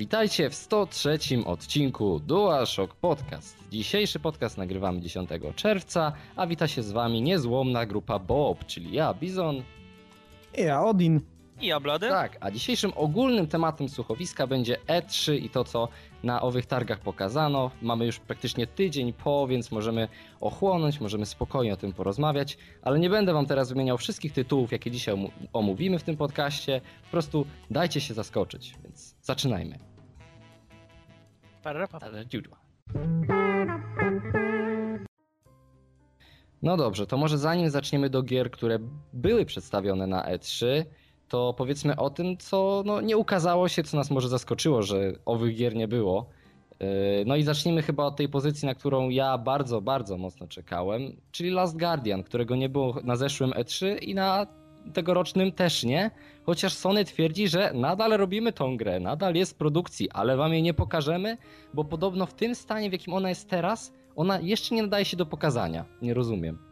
Witajcie w 103 odcinku DualShock Podcast. Dzisiejszy podcast nagrywamy 10 czerwca, a wita się z wami niezłomna grupa Bob, czyli ja, Bizon. I ja, Odin. I ja, Blady. Tak, a dzisiejszym ogólnym tematem słuchowiska będzie E3 i to, co na owych targach pokazano. Mamy już praktycznie tydzień po, więc możemy ochłonąć, możemy spokojnie o tym porozmawiać, ale nie będę wam teraz wymieniał wszystkich tytułów, jakie dzisiaj omówimy w tym podcaście. Po prostu dajcie się zaskoczyć, więc zaczynajmy. Dziudła. No dobrze, to może zanim zaczniemy do gier, które były przedstawione na E3, to powiedzmy o tym, co no, nie ukazało się, co nas może zaskoczyło, że owych gier nie było. Yy, no i zacznijmy chyba od tej pozycji, na którą ja bardzo, bardzo mocno czekałem, czyli Last Guardian, którego nie było na zeszłym E3 i na tegorocznym też nie, chociaż Sony twierdzi, że nadal robimy tą grę, nadal jest w produkcji, ale wam jej nie pokażemy, bo podobno w tym stanie, w jakim ona jest teraz, ona jeszcze nie nadaje się do pokazania. Nie rozumiem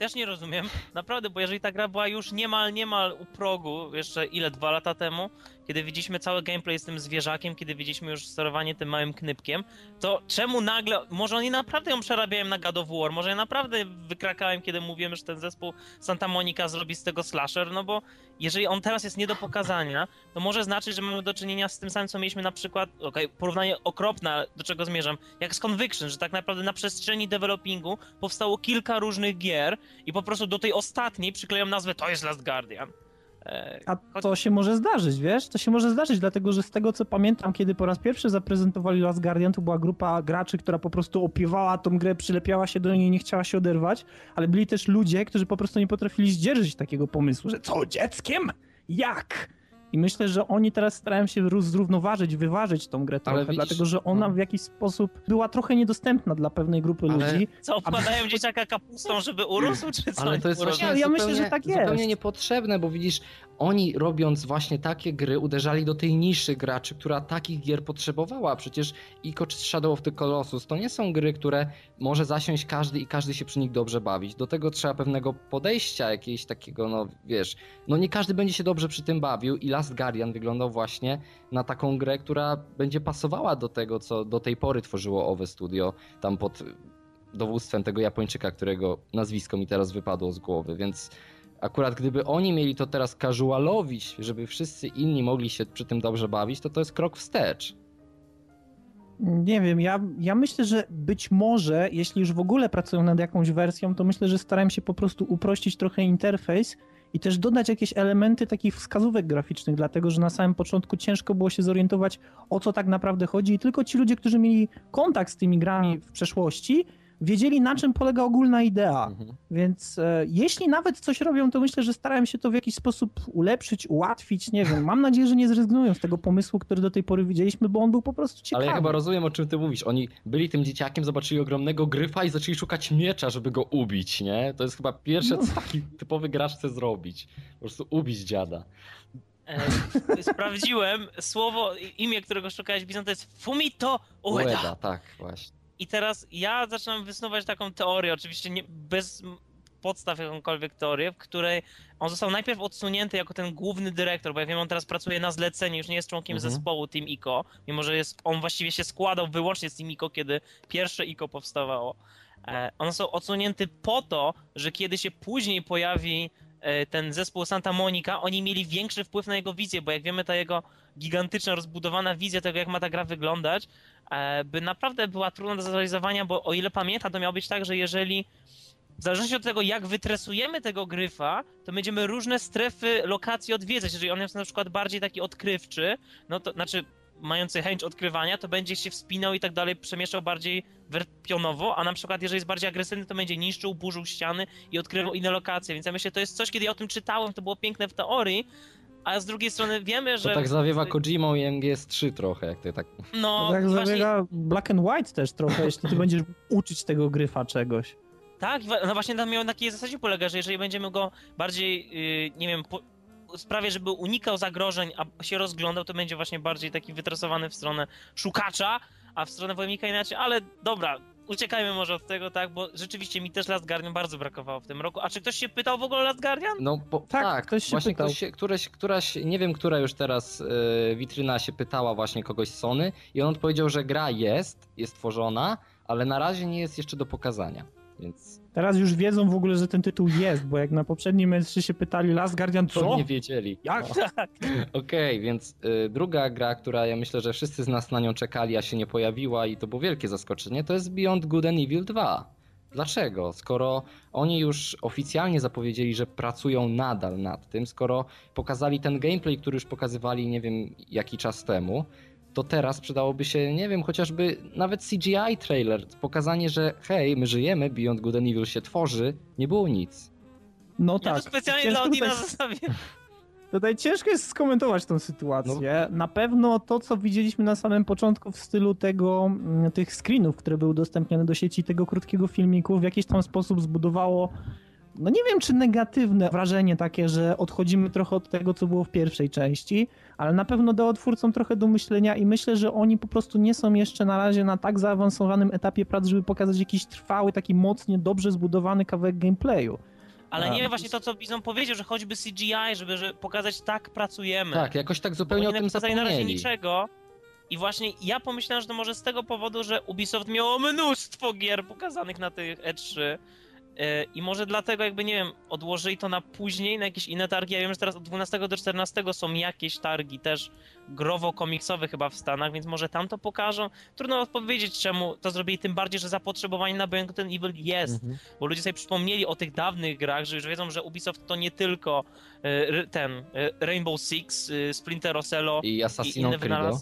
też nie rozumiem, naprawdę, bo jeżeli ta gra była już niemal, niemal u progu, jeszcze ile, dwa lata temu, kiedy widzieliśmy cały gameplay z tym zwierzakiem, kiedy widzieliśmy już sterowanie tym małym knypkiem, to czemu nagle, może oni naprawdę ją przerabiają na God of War, może ja naprawdę wykrakałem, kiedy mówiłem, że ten zespół Santa Monica zrobi z tego slasher, no bo jeżeli on teraz jest nie do pokazania, to może znaczyć, że mamy do czynienia z tym samym, co mieliśmy na przykład, okej, okay, porównanie okropne, do czego zmierzam, jak z Conviction, że tak naprawdę na przestrzeni developingu powstało kilka różnych gier i po prostu do tej ostatniej przykleją nazwę to jest Last Guardian. E, A to się może zdarzyć, wiesz? To się może zdarzyć, dlatego że z tego co pamiętam, kiedy po raz pierwszy zaprezentowali Last Guardian, to była grupa graczy, która po prostu opiewała tą grę, przylepiała się do niej i nie chciała się oderwać, ale byli też ludzie, którzy po prostu nie potrafili zdzierżyć takiego pomysłu, że co, dzieckiem? Jak? I myślę, że oni teraz starają się zrównoważyć, wyważyć tą grę trochę, widzisz, dlatego że ona no. w jakiś sposób była trochę niedostępna dla pewnej grupy ale... ludzi. Co, wkładają a... dzieciaka kapustą, żeby urósł, czy co? Ale to jest właśnie ja, ja myślę, że tak jest. zupełnie niepotrzebne, bo widzisz, oni robiąc właśnie takie gry uderzali do tej niszy graczy, która takich gier potrzebowała. Przecież Ico czy Shadow of the Colossus to nie są gry, które może zasiąść każdy i każdy się przy nich dobrze bawić. Do tego trzeba pewnego podejścia, jakiegoś takiego, no wiesz, no nie każdy będzie się dobrze przy tym bawił i Last Guardian wyglądał właśnie na taką grę, która będzie pasowała do tego, co do tej pory tworzyło owe studio, tam pod dowództwem tego Japończyka, którego nazwisko mi teraz wypadło z głowy, więc akurat gdyby oni mieli to teraz casualowić, żeby wszyscy inni mogli się przy tym dobrze bawić, to to jest krok wstecz. Nie wiem, ja, ja myślę, że być może, jeśli już w ogóle pracują nad jakąś wersją, to myślę, że starają się po prostu uprościć trochę interfejs i też dodać jakieś elementy takich wskazówek graficznych, dlatego że na samym początku ciężko było się zorientować, o co tak naprawdę chodzi. I tylko ci ludzie, którzy mieli kontakt z tymi grami w przeszłości, wiedzieli na czym polega ogólna idea. Mhm. Więc e, jeśli nawet coś robią, to myślę, że starałem się to w jakiś sposób ulepszyć, ułatwić, nie wiem. Mam nadzieję, że nie zrezygnują z tego pomysłu, który do tej pory widzieliśmy, bo on był po prostu ciekawy. Ale ja chyba rozumiem, o czym ty mówisz. Oni byli tym dzieciakiem, zobaczyli ogromnego gryfa i zaczęli szukać miecza, żeby go ubić, nie? To jest chyba pierwsze, co taki typowy gracz chce zrobić. Po prostu ubić dziada. E, sprawdziłem, słowo, imię, którego szukałeś, Bizon, to jest Fumito Ueda. Ueda, tak, właśnie. I teraz ja zaczynam wysnuwać taką teorię, oczywiście nie, bez podstaw jakąkolwiek teorię, w której on został najpierw odsunięty jako ten główny dyrektor, bo ja wiem, on teraz pracuje na zlecenie, już nie jest członkiem mhm. zespołu Team ICO, mimo że jest, on właściwie się składał wyłącznie z Team ICO, kiedy pierwsze ICO powstawało. E, on został odsunięty po to, że kiedy się później pojawi ten zespół Santa Monica, oni mieli większy wpływ na jego wizję, bo jak wiemy, ta jego gigantyczna, rozbudowana wizja tego, jak ma ta gra wyglądać, E, by naprawdę była trudna do zrealizowania, bo o ile pamiętam, to miało być tak, że jeżeli w zależności od tego, jak wytresujemy tego gryfa, to będziemy różne strefy lokacji odwiedzać. Jeżeli on jest na przykład bardziej taki odkrywczy, no to znaczy mający chęć odkrywania, to będzie się wspinał i tak dalej, przemieszczał bardziej pionowo, a na przykład jeżeli jest bardziej agresywny, to będzie niszczył, burzył ściany i odkrywał inne lokacje. Więc ja myślę, to jest coś, kiedy ja o tym czytałem, to było piękne w teorii, a z drugiej strony wiemy, że... To tak zawiewa Kojimą i MGS3 trochę, jak ty tak... No, to tak właśnie... zawiewa Black and White też trochę, jeśli ty będziesz uczyć tego gryfa czegoś. Tak, no właśnie na takiej zasadzie polega, że jeżeli będziemy go bardziej, yy, nie wiem, po, sprawie, żeby unikał zagrożeń, a się rozglądał, to będzie właśnie bardziej taki wytrasowany w stronę szukacza, a w stronę wojownika inaczej, ale dobra, uciekajmy może od tego, tak, bo rzeczywiście mi też Last Guardian bardzo brakowało w tym roku. A czy ktoś się pytał w ogóle o Last Guardian? No bo, tak, tak, ktoś się właśnie pytał. Ktoś się, któraś, któraś, nie wiem, która już teraz yy, witryna się pytała właśnie kogoś z Sony i on odpowiedział, że gra jest, jest tworzona, ale na razie nie jest jeszcze do pokazania, więc... Teraz już wiedzą w ogóle, że ten tytuł jest, bo jak na poprzednim meczu się pytali Last Guardian, co? To nie wiedzieli. Jak? No. Tak. Okej, okay, więc y, druga gra, która ja myślę, że wszyscy z nas na nią czekali, a się nie pojawiła i to było wielkie zaskoczenie, to jest Beyond Good and Evil 2. Dlaczego? Skoro oni już oficjalnie zapowiedzieli, że pracują nadal nad tym, skoro pokazali ten gameplay, który już pokazywali nie wiem jaki czas temu, to teraz przydałoby się, nie wiem, chociażby nawet CGI trailer, pokazanie, że hej, my żyjemy, Beyond Good and Evil się tworzy, nie było nic. No ja tak. To specjalnie Ciężko dla Odina tutaj... zostawię. Tutaj ciężko jest skomentować tą sytuację. No. Na pewno to, co widzieliśmy na samym początku w stylu tego, mm, tych screenów, które były udostępnione do sieci, tego krótkiego filmiku, w jakiś tam sposób zbudowało no nie wiem, czy negatywne wrażenie takie, że odchodzimy trochę od tego, co było w pierwszej części, ale na pewno dało twórcom trochę do myślenia i myślę, że oni po prostu nie są jeszcze na razie na tak zaawansowanym etapie prac, żeby pokazać jakiś trwały, taki mocnie, dobrze zbudowany kawałek gameplayu. Ale nie właśnie to, co Bizon powiedział, że choćby CGI, żeby że pokazać tak pracujemy. Tak, jakoś tak zupełnie o tym zapomnieli. na razie niczego. I właśnie ja pomyślałem, że to może z tego powodu, że Ubisoft miało mnóstwo gier pokazanych na tych E3 E, I może dlatego jakby, nie wiem, odłożyli to na później, na jakieś inne targi. Ja wiem, że teraz od 12 do 14 są jakieś targi też growo-komiksowe chyba w Stanach, więc może tam to pokażą. Trudno odpowiedzieć, czemu to zrobili, tym bardziej, że zapotrzebowanie na ten Evil jest. Mhm. Bo ludzie sobie przypomnieli o tych dawnych grach, że już wiedzą, że Ubisoft to nie tylko e, ten e, Rainbow Six, Splinter Ocello i Assassin's Creed.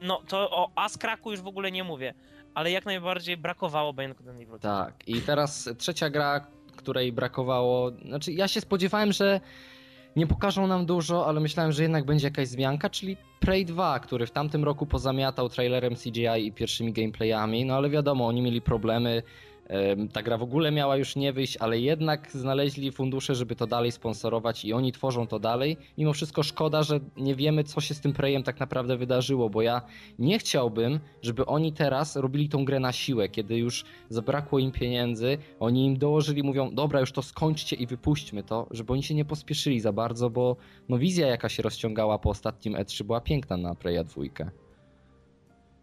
No to o Askraku już w ogóle nie mówię ale jak najbardziej brakowało Bionicode Evil. Tak, i teraz trzecia gra, której brakowało, znaczy ja się spodziewałem, że nie pokażą nam dużo, ale myślałem, że jednak będzie jakaś zmianka, czyli Prey 2, który w tamtym roku pozamiatał trailerem CGI i pierwszymi gameplayami, no ale wiadomo, oni mieli problemy ta gra w ogóle miała już nie wyjść, ale jednak znaleźli fundusze, żeby to dalej sponsorować i oni tworzą to dalej. Mimo wszystko szkoda, że nie wiemy, co się z tym Prejem tak naprawdę wydarzyło, bo ja nie chciałbym, żeby oni teraz robili tą grę na siłę, kiedy już zabrakło im pieniędzy, oni im dołożyli, mówią, dobra, już to skończcie i wypuśćmy to, żeby oni się nie pospieszyli za bardzo, bo no wizja, jaka się rozciągała po ostatnim E3 była piękna na Preya dwójkę.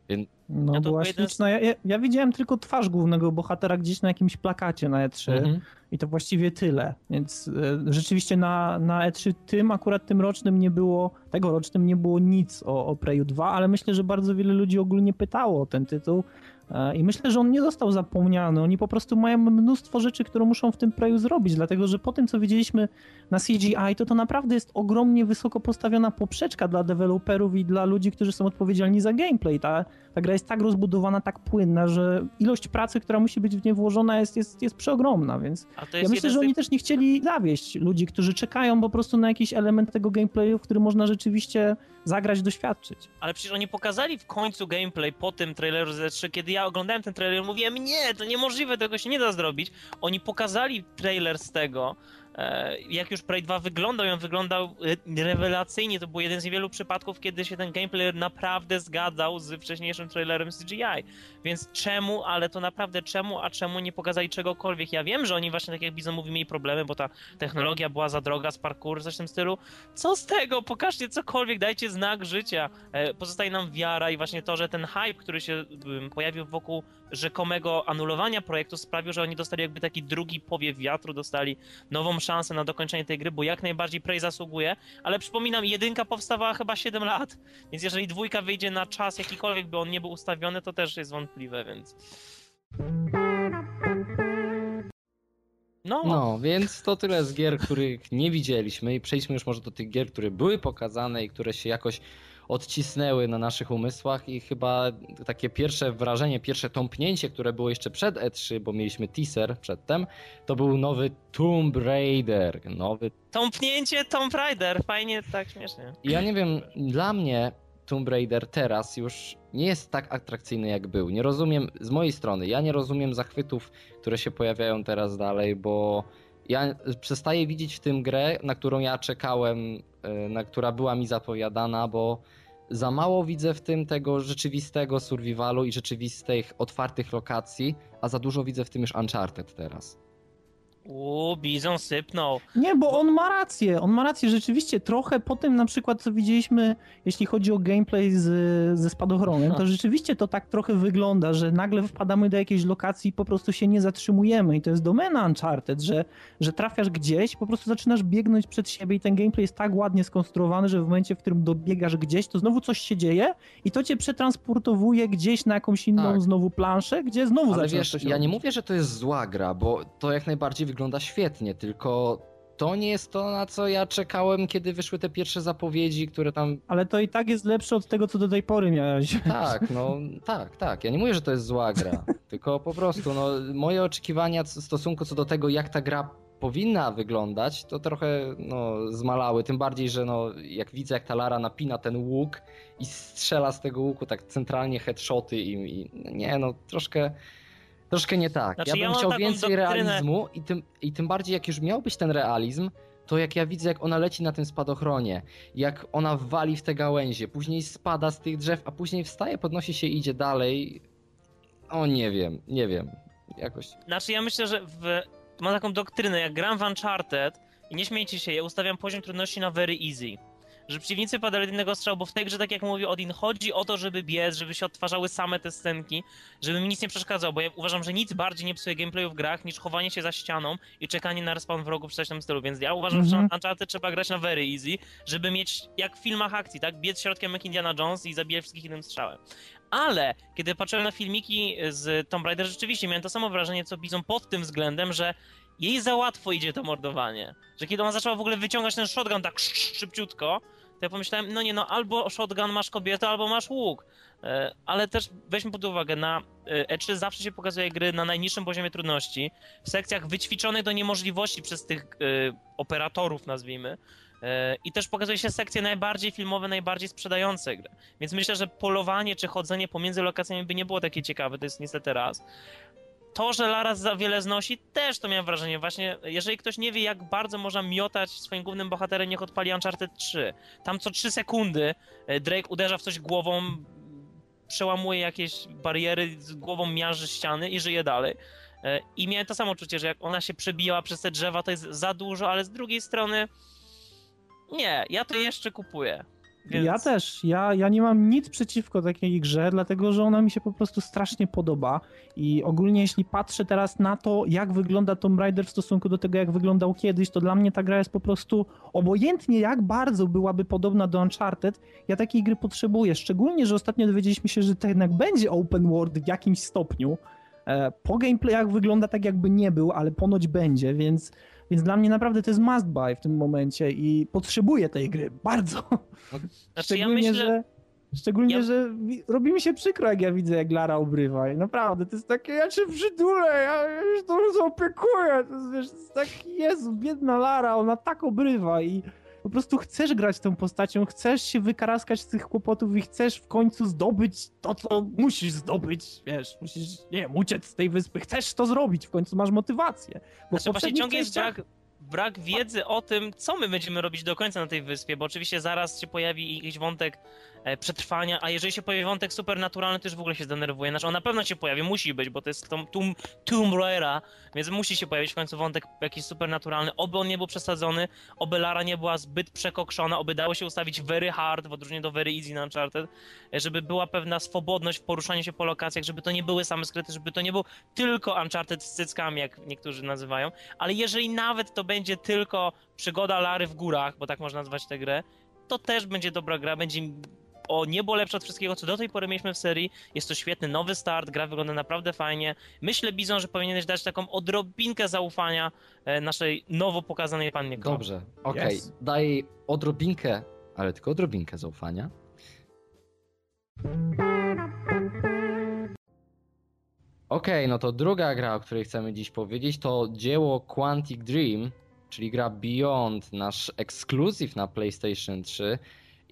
Więc... No ja była śliczna. Ja, ja, widziałem tylko twarz głównego bohatera gdzieś na jakimś plakacie na E3 mhm. i to właściwie tyle. Więc e, rzeczywiście na, na E3 tym, akurat tym rocznym nie było, tegorocznym nie było nic o, o Preju 2, ale myślę, że bardzo wiele ludzi ogólnie pytało o ten tytuł E, I myślę, że on nie został zapomniany. Oni po prostu mają mnóstwo rzeczy, które muszą w tym Preju zrobić, dlatego że po tym, co widzieliśmy na CGI, to to naprawdę jest ogromnie wysoko postawiona poprzeczka dla deweloperów i dla ludzi, którzy są odpowiedzialni za gameplay. Ta, ta gra jest tak rozbudowana, tak płynna, że ilość pracy, która musi być w nie włożona jest, jest, jest przeogromna, więc ja myślę, że oni też nie chcieli zawieść ludzi, którzy czekają po prostu na jakiś element tego gameplayu, w który można rzeczywiście zagrać, doświadczyć. Ale przecież oni pokazali w końcu gameplay po tym traileru Z3, kiedy ja oglądałem ten trailer, mówiłem, nie, to niemożliwe, tego się nie da zrobić. Oni pokazali trailer z tego, jak już Prey 2 wyglądał, on wyglądał e, rewelacyjnie. To był jeden z niewielu przypadków, kiedy się ten gameplay naprawdę zgadzał z wcześniejszym trailerem CGI. Więc czemu, ale to naprawdę czemu, a czemu nie pokazali czegokolwiek? Ja wiem, że oni właśnie, tak jak Bizon mówi, mieli problemy, bo ta technologia była za droga z parkour, coś w tym stylu. Co z tego? Pokażcie cokolwiek, dajcie znak życia. E, pozostaje nam wiara i właśnie to, że ten hype, który się pojawił wokół rzekomego anulowania projektu sprawił, że oni dostali jakby taki drugi powiew wiatru, dostali nową szansę na dokończenie tej gry, bo jak najbardziej Prey zasługuje, ale przypominam, jedynka powstawała chyba 7 lat, więc jeżeli dwójka wyjdzie na czas jakikolwiek by on nie był ustawiony, to też jest wątpliwe, więc... No. no, więc to tyle z gier, których nie widzieliśmy i przejdźmy już może do tych gier, które były pokazane i które się jakoś odcisnęły na naszych umysłach i chyba takie pierwsze wrażenie, pierwsze tąpnięcie, które było jeszcze przed E3, bo mieliśmy teaser przedtem, to był nowy Tomb Raider. Nowy... Tąpnięcie Tomb Raider, fajnie, tak śmiesznie. Ja nie wiem, dla mnie Tomb Raider teraz już nie jest tak atrakcyjny jak był. Nie rozumiem, z mojej strony, ja nie rozumiem zachwytów, które się pojawiają teraz dalej, bo ja przestaję widzieć w tym grę, na którą ja czekałem, e, na która była mi zapowiadana, bo za mało widzę w tym tego rzeczywistego survivalu i rzeczywistych otwartych lokacji, a za dużo widzę w tym już Uncharted teraz. Uuu, Bizon sypnął. Nie, bo on ma rację, on ma rację, rzeczywiście trochę po tym na przykład co widzieliśmy, jeśli chodzi o gameplay z, ze spadochronem, to rzeczywiście to tak trochę wygląda, że nagle wpadamy do jakiejś lokacji i po prostu się nie zatrzymujemy i to jest domena Uncharted, że, że trafiasz gdzieś, po prostu zaczynasz biegnąć przed siebie i ten gameplay jest tak ładnie skonstruowany, że w momencie, w którym dobiegasz gdzieś, to znowu coś się dzieje i to cię przetransportowuje gdzieś na jakąś inną tak. znowu planszę, gdzie znowu Ale zaczynasz wiesz, ja robić. nie mówię, że to jest zła gra, bo to jak najbardziej wygląda świetnie, tylko to nie jest to, na co ja czekałem, kiedy wyszły te pierwsze zapowiedzi, które tam. Ale to i tak jest lepsze od tego, co do tej pory miałeś. Tak, no tak, tak. Ja nie mówię, że to jest zła gra, tylko po prostu no, moje oczekiwania w stosunku co do tego, jak ta gra powinna wyglądać, to trochę no, zmalały. Tym bardziej, że no, jak widzę, jak ta Lara napina ten łuk i strzela z tego łuku tak centralnie headshoty i, i nie, no troszkę Troszkę nie tak. Znaczy, ja bym ja chciał więcej doktrynę... realizmu i tym, i tym bardziej jak już miał być ten realizm, to jak ja widzę, jak ona leci na tym spadochronie, jak ona wali w te gałęzie, później spada z tych drzew, a później wstaje, podnosi się i idzie dalej. O nie wiem, nie wiem. Jakoś. Znaczy ja myślę, że w... mam taką doktrynę, jak gram w Uncharted i nie śmiejcie się, ja ustawiam poziom trudności na very easy że przeciwnicy padali do jednego strzału, bo w tej grze, tak jak mówił Odin, chodzi o to, żeby biec, żeby się odtwarzały same te scenki, żeby mi nic nie przeszkadzało, bo ja uważam, że nic bardziej nie psuje gameplayu w grach, niż chowanie się za ścianą i czekanie na respawn wrogów w tym stylu, więc ja uważam, mm -hmm. że mhm. Uncharted trzeba grać na very easy, żeby mieć, jak w filmach akcji, tak, biec środkiem jak Indiana Jones i zabijać wszystkich jednym strzałem. Ale kiedy patrzyłem na filmiki z Tomb Raider, rzeczywiście miałem to samo wrażenie, co Bizon pod tym względem, że jej za łatwo idzie to mordowanie. Że kiedy ona zaczęła w ogóle wyciągać ten shotgun tak szybciutko, to ja pomyślałem, no nie no, albo shotgun masz kobietę, albo masz łuk. E, ale też weźmy pod uwagę, na E3 e zawsze się pokazuje gry na najniższym poziomie trudności, w sekcjach wyćwiczonych do niemożliwości przez tych y, operatorów, nazwijmy. I też pokazuje się sekcje najbardziej filmowe, najbardziej sprzedające gry. Więc myślę, że polowanie czy chodzenie pomiędzy lokacjami by nie było takie ciekawe, to jest niestety raz to, że Lara za wiele znosi, też to miałem wrażenie. Właśnie, jeżeli ktoś nie wie, jak bardzo można miotać swoim głównym bohaterem, niech odpali Uncharted 3. Tam co 3 sekundy e, Drake uderza w coś głową, przełamuje jakieś bariery, z głową miarzy ściany i żyje dalej. E, I miałem to samo uczucie, że jak ona się przebijała przez te drzewa, to jest za dużo, ale z drugiej strony nie, ja to jeszcze kupuję. Więc... Ja też. Ja, ja nie mam nic przeciwko takiej grze, dlatego że ona mi się po prostu strasznie podoba. I ogólnie, jeśli patrzę teraz na to, jak wygląda Tomb Raider w stosunku do tego, jak wyglądał kiedyś, to dla mnie ta gra jest po prostu obojętnie, jak bardzo byłaby podobna do Uncharted, ja takiej gry potrzebuję. Szczególnie, że ostatnio dowiedzieliśmy się, że to jednak będzie open world w jakimś stopniu. E, po gameplayach wygląda tak, jakby nie był, ale ponoć będzie, więc więc dla mnie naprawdę to jest must buy w tym momencie i potrzebuję tej gry bardzo. Znaczy, szczególnie, ja myślę... że Szczególnie, ja... że robi mi się przykro, jak ja widzę, jak Lara obrywa. I naprawdę, to jest takie, ja cię przydulę, ja już to zaopiekuję. To jest, wiesz, to jest tak, Jezu, biedna Lara, ona tak obrywa i po prostu chcesz grać tą postacią, chcesz się wykaraskać z tych kłopotów i chcesz w końcu zdobyć to, co musisz zdobyć, wiesz, musisz, nie wiem, uciec z tej wyspy, chcesz to zrobić, w końcu masz motywację. Bo znaczy, właśnie ciągle jest brak, brak wiedzy o tym, co my będziemy robić do końca na tej wyspie, bo oczywiście zaraz się pojawi jakiś wątek przetrwania, a jeżeli się pojawi wątek supernaturalny, to już w ogóle się zdenerwuje. Znaczy on na pewno się pojawi, musi być, bo to jest Tomb, Tomb, Tomb Raider, więc musi się pojawić w końcu wątek jakiś supernaturalny. Oby on nie był przesadzony, oby Lara nie była zbyt przekokszona, oby dało się ustawić very hard w odróżnieniu do very easy na Uncharted, e, żeby była pewna swobodność w poruszaniu się po lokacjach, żeby to nie były same skryty, żeby to nie był tylko Uncharted z cyckami, jak niektórzy nazywają, ale jeżeli nawet to będzie tylko przygoda Lary w górach, bo tak można nazwać tę grę, to też będzie dobra gra, będzie o niebo lepsze od wszystkiego, co do tej pory mieliśmy w serii. Jest to świetny nowy start, gra wygląda naprawdę fajnie. Myślę, Bizon, że powinieneś dać taką odrobinkę zaufania e, naszej nowo pokazanej pannie Ko. Dobrze, okej. Okay. Yes. Daj odrobinkę, ale tylko odrobinkę zaufania. Okej, okay, no to druga gra, o której chcemy dziś powiedzieć, to dzieło Quantic Dream, czyli gra Beyond, nasz ekskluzyw na PlayStation 3.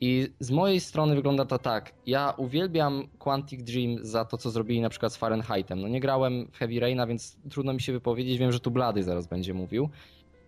I z mojej strony wygląda to tak. Ja uwielbiam Quantic Dream za to, co zrobili na przykład z Fahrenheitem. No nie grałem w Heavy Raina, więc trudno mi się wypowiedzieć. Wiem, że tu Blady zaraz będzie mówił.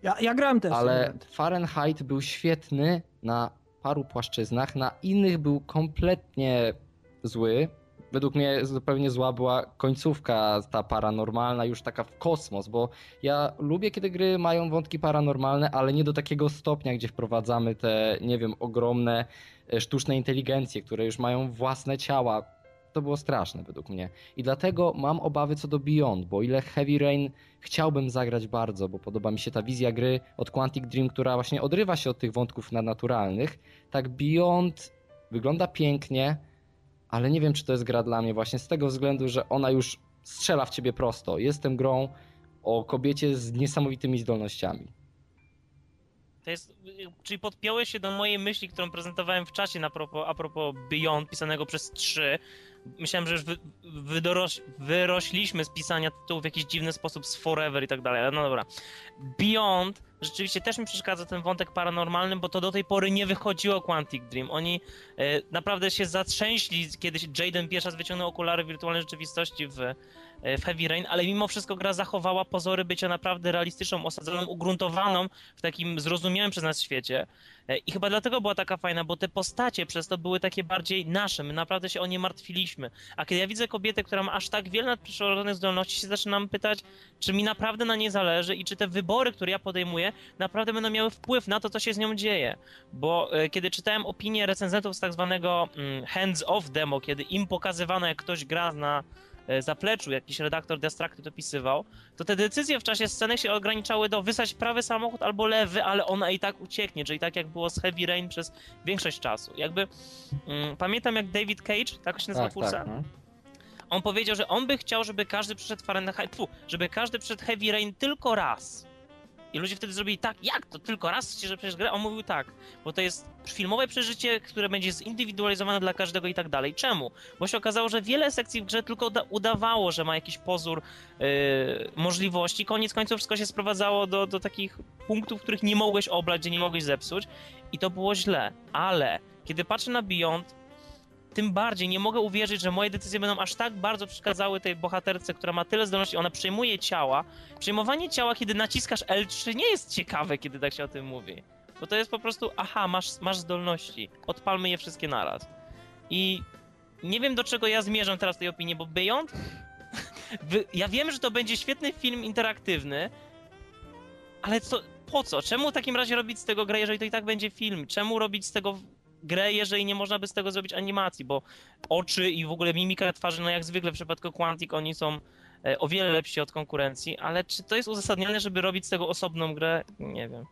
Ja, ja grałem też. Ale Fahrenheit był świetny na paru płaszczyznach, na innych był kompletnie zły. Według mnie zupełnie zła była końcówka ta paranormalna, już taka w kosmos, bo ja lubię, kiedy gry mają wątki paranormalne, ale nie do takiego stopnia, gdzie wprowadzamy te, nie wiem, ogromne e, sztuczne inteligencje, które już mają własne ciała. To było straszne według mnie. I dlatego mam obawy co do Beyond, bo ile Heavy Rain chciałbym zagrać bardzo, bo podoba mi się ta wizja gry od Quantic Dream, która właśnie odrywa się od tych wątków nadnaturalnych, tak Beyond wygląda pięknie, ale nie wiem, czy to jest gra dla mnie właśnie z tego względu, że ona już strzela w ciebie prosto. Jestem grą o kobiecie z niesamowitymi zdolnościami. To jest, czyli podpiąłeś się do mojej myśli, którą prezentowałem w czasie na propos, a propos Beyond, pisanego przez trzy. Myślałem, że już wy, wydoroś, wyrośliśmy z pisania tytułów w jakiś dziwny sposób z Forever i tak dalej, ale no dobra. Beyond rzeczywiście też mi przeszkadza ten wątek paranormalny, bo to do tej pory nie wychodziło Quantic Dream. Oni e, naprawdę się zatrzęśli, kiedy Jaden pierwszy raz wyciągnął okulary wirtualnej rzeczywistości w, e, w Heavy Rain, ale mimo wszystko gra zachowała pozory bycia naprawdę realistyczną, osadzoną, ugruntowaną w takim zrozumiałym przez nas świecie. E, I chyba dlatego była taka fajna, bo te postacie przez to były takie bardziej nasze, my naprawdę się o nie martwiliśmy. A kiedy ja widzę kobietę, która ma aż tak wiele nadprzyrodzonych zdolności, się zaczynam pytać, czy mi naprawdę na nie zależy i czy te wybory, które ja podejmuję, naprawdę będą miały wpływ na to, co się z nią dzieje. Bo e, kiedy czytałem opinie recenzentów z tak zwanego mm, hands-off demo, kiedy im pokazywano, jak ktoś gra na zapleczu, jakiś redaktor Destructed opisywał, to te decyzje w czasie sceny się ograniczały do wysać prawy samochód albo lewy, ale ona i tak ucieknie, czyli tak jak było z Heavy Rain przez większość czasu. Jakby mm, pamiętam jak David Cage, tak się nazywa tak, twórca? Tak, no. On powiedział, że on by chciał, żeby każdy przyszedł Fahrenheit, żeby każdy przyszedł Heavy Rain tylko raz. I ludzie wtedy zrobili tak, jak to tylko raz że przejść grę? On mówił tak, bo to jest filmowe przeżycie, które będzie zindywidualizowane dla każdego i tak dalej. Czemu? Bo się okazało, że wiele sekcji w grze tylko udawało, że ma jakiś pozór yy, możliwości. Koniec końców wszystko się sprowadzało do, do takich punktów, których nie mogłeś oblać, gdzie nie mogłeś zepsuć. I to było źle. Ale kiedy patrzę na Beyond, tym bardziej nie mogę uwierzyć, że moje decyzje będą aż tak bardzo przeszkadzały tej bohaterce, która ma tyle zdolności. Ona przejmuje ciała. Przejmowanie ciała, kiedy naciskasz L3, nie jest ciekawe, kiedy tak się o tym mówi. Bo to jest po prostu, aha, masz, masz zdolności. Odpalmy je wszystkie naraz. I nie wiem, do czego ja zmierzam teraz tej opinii, bo Beyond. ja wiem, że to będzie świetny film interaktywny, ale co, po co? Czemu w takim razie robić z tego grę, jeżeli to i tak będzie film? Czemu robić z tego grę, jeżeli nie można by z tego zrobić animacji, bo oczy i w ogóle mimika twarzy, no jak zwykle w przypadku Quantic, oni są e, o wiele lepsi od konkurencji, ale czy to jest uzasadnione, żeby robić z tego osobną grę? Nie wiem.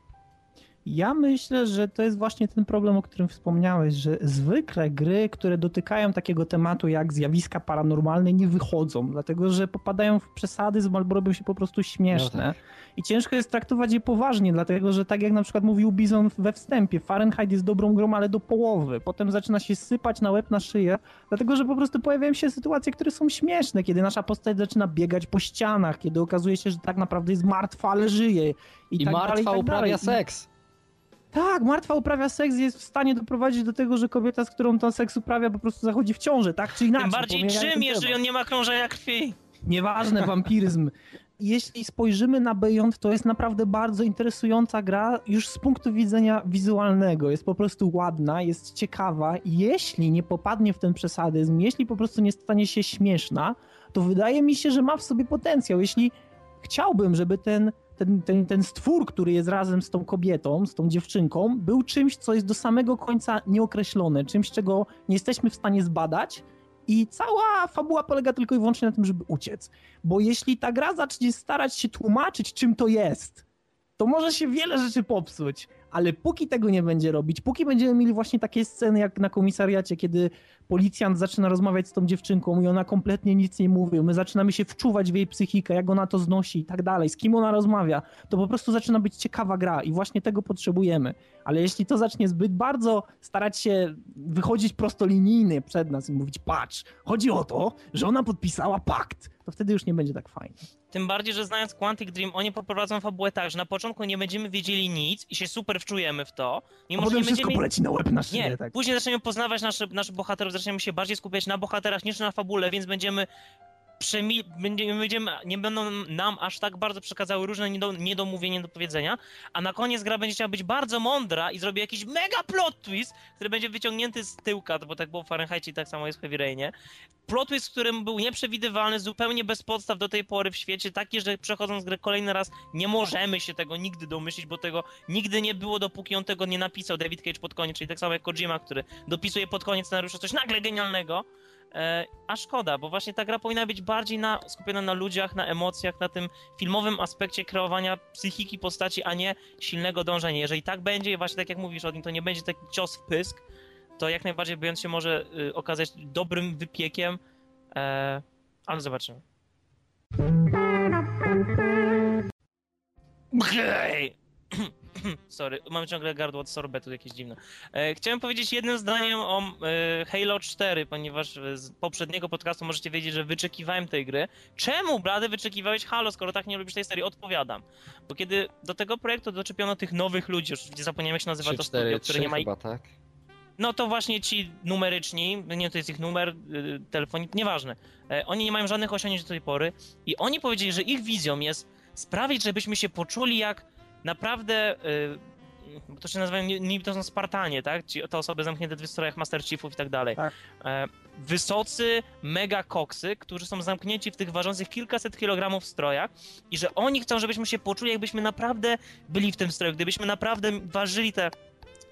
Ja myślę, że to jest właśnie ten problem, o którym wspomniałeś, że zwykle gry, które dotykają takiego tematu jak zjawiska paranormalne, nie wychodzą, dlatego że popadają w przesady, albo robią się po prostu śmieszne. No tak. I ciężko jest traktować je poważnie, dlatego że tak jak na przykład mówił Bizon we wstępie, Fahrenheit jest dobrą grą, ale do połowy. Potem zaczyna się sypać na łeb, na szyję, dlatego że po prostu pojawiają się sytuacje, które są śmieszne, kiedy nasza postać zaczyna biegać po ścianach, kiedy okazuje się, że tak naprawdę jest martwa, ale żyje. I, I tak martwa dalej, i tak uprawia dalej. seks. Tak, martwa uprawia seks jest w stanie doprowadzić do tego, że kobieta, z którą ten seks uprawia, po prostu zachodzi w ciążę, tak czy inaczej. Tym bardziej czym, jeżeli on nie ma krążenia krwi. Nieważne, wampiryzm. Jeśli spojrzymy na Beyond, to jest naprawdę bardzo interesująca gra już z punktu widzenia wizualnego. Jest po prostu ładna, jest ciekawa jeśli nie popadnie w ten przesadyzm, jeśli po prostu nie stanie się śmieszna, to wydaje mi się, że ma w sobie potencjał. Jeśli chciałbym, żeby ten ten, ten, ten stwór, który jest razem z tą kobietą, z tą dziewczynką, był czymś, co jest do samego końca nieokreślone, czymś, czego nie jesteśmy w stanie zbadać. I cała fabuła polega tylko i wyłącznie na tym, żeby uciec. Bo jeśli ta gra zacznie starać się tłumaczyć, czym to jest, to może się wiele rzeczy popsuć ale póki tego nie będzie robić, póki będziemy mieli właśnie takie sceny jak na komisariacie, kiedy policjant zaczyna rozmawiać z tą dziewczynką i ona kompletnie nic nie mówi, my zaczynamy się wczuwać w jej psychikę, jak ona to znosi i tak dalej, z kim ona rozmawia, to po prostu zaczyna być ciekawa gra i właśnie tego potrzebujemy. Ale jeśli to zacznie zbyt bardzo starać się wychodzić prostolinijnie przed nas i mówić, patrz, chodzi o to, że ona podpisała pakt, to wtedy już nie będzie tak fajnie. Tym bardziej, że znając Quantic Dream, oni poprowadzą fabułę tak, że na początku nie będziemy wiedzieli nic i się super wczujemy w to. Mimo, A potem wszystko będziemy... poleci na łeb na szyję, Nie, tak. później zaczniemy poznawać nasze, naszych bohaterów, zaczniemy się bardziej skupiać na bohaterach niż na fabule, więc będziemy przemi- będziemy, nie będą nam aż tak bardzo przekazały różne niedo, niedomówienia do powiedzenia, a na koniec gra będzie chciała być bardzo mądra i zrobi jakiś mega plot twist, który będzie wyciągnięty z tyłka, bo tak było w Fahrenheitie i tak samo jest w Heavy Rainie. Plot twist, którym był nieprzewidywalny, zupełnie bez podstaw do tej pory w świecie, taki, że przechodząc grę kolejny raz nie możemy się tego nigdy domyślić, bo tego nigdy nie było, dopóki on tego nie napisał, David Cage pod koniec, czyli tak samo jak Kojima, który dopisuje pod koniec scenariusza coś nagle genialnego, a szkoda, bo właśnie ta gra powinna być bardziej na, skupiona na ludziach, na emocjach, na tym filmowym aspekcie kreowania psychiki postaci, a nie silnego dążenia. Jeżeli tak będzie, właśnie tak jak mówisz o nim, to nie będzie taki cios w pysk, to jak najbardziej Beyond się może y, okazać dobrym wypiekiem, e, ale zobaczymy. Okej. Sorry, mam ciągle gardło od sorbetu jakieś dziwne. E, chciałem powiedzieć jednym zdaniem o e, Halo 4, ponieważ z poprzedniego podcastu możecie wiedzieć, że wyczekiwałem tej gry. Czemu, Blady, wyczekiwałeś Halo, skoro tak nie lubisz tej serii? Odpowiadam. Bo kiedy do tego projektu doczepiono tych nowych ludzi, już zapomniałem jak się nazywa 3, to 4, studio, które 3 nie ma... chyba, tak? No to właśnie ci numeryczni, nie to jest ich numer, y, telefonik, nieważne. E, oni nie mają żadnych osiągnięć do tej pory i oni powiedzieli, że ich wizją jest sprawić, żebyśmy się poczuli jak naprawdę... Y, to się nazywają, niby to są Spartanie, tak? Ci, te osoby zamknięte w strojach Master Chiefów i tak dalej. Tak. E, wysocy mega koksy, którzy są zamknięci w tych ważących kilkaset kilogramów strojach i że oni chcą, żebyśmy się poczuli, jakbyśmy naprawdę byli w tym stroju, gdybyśmy naprawdę ważyli te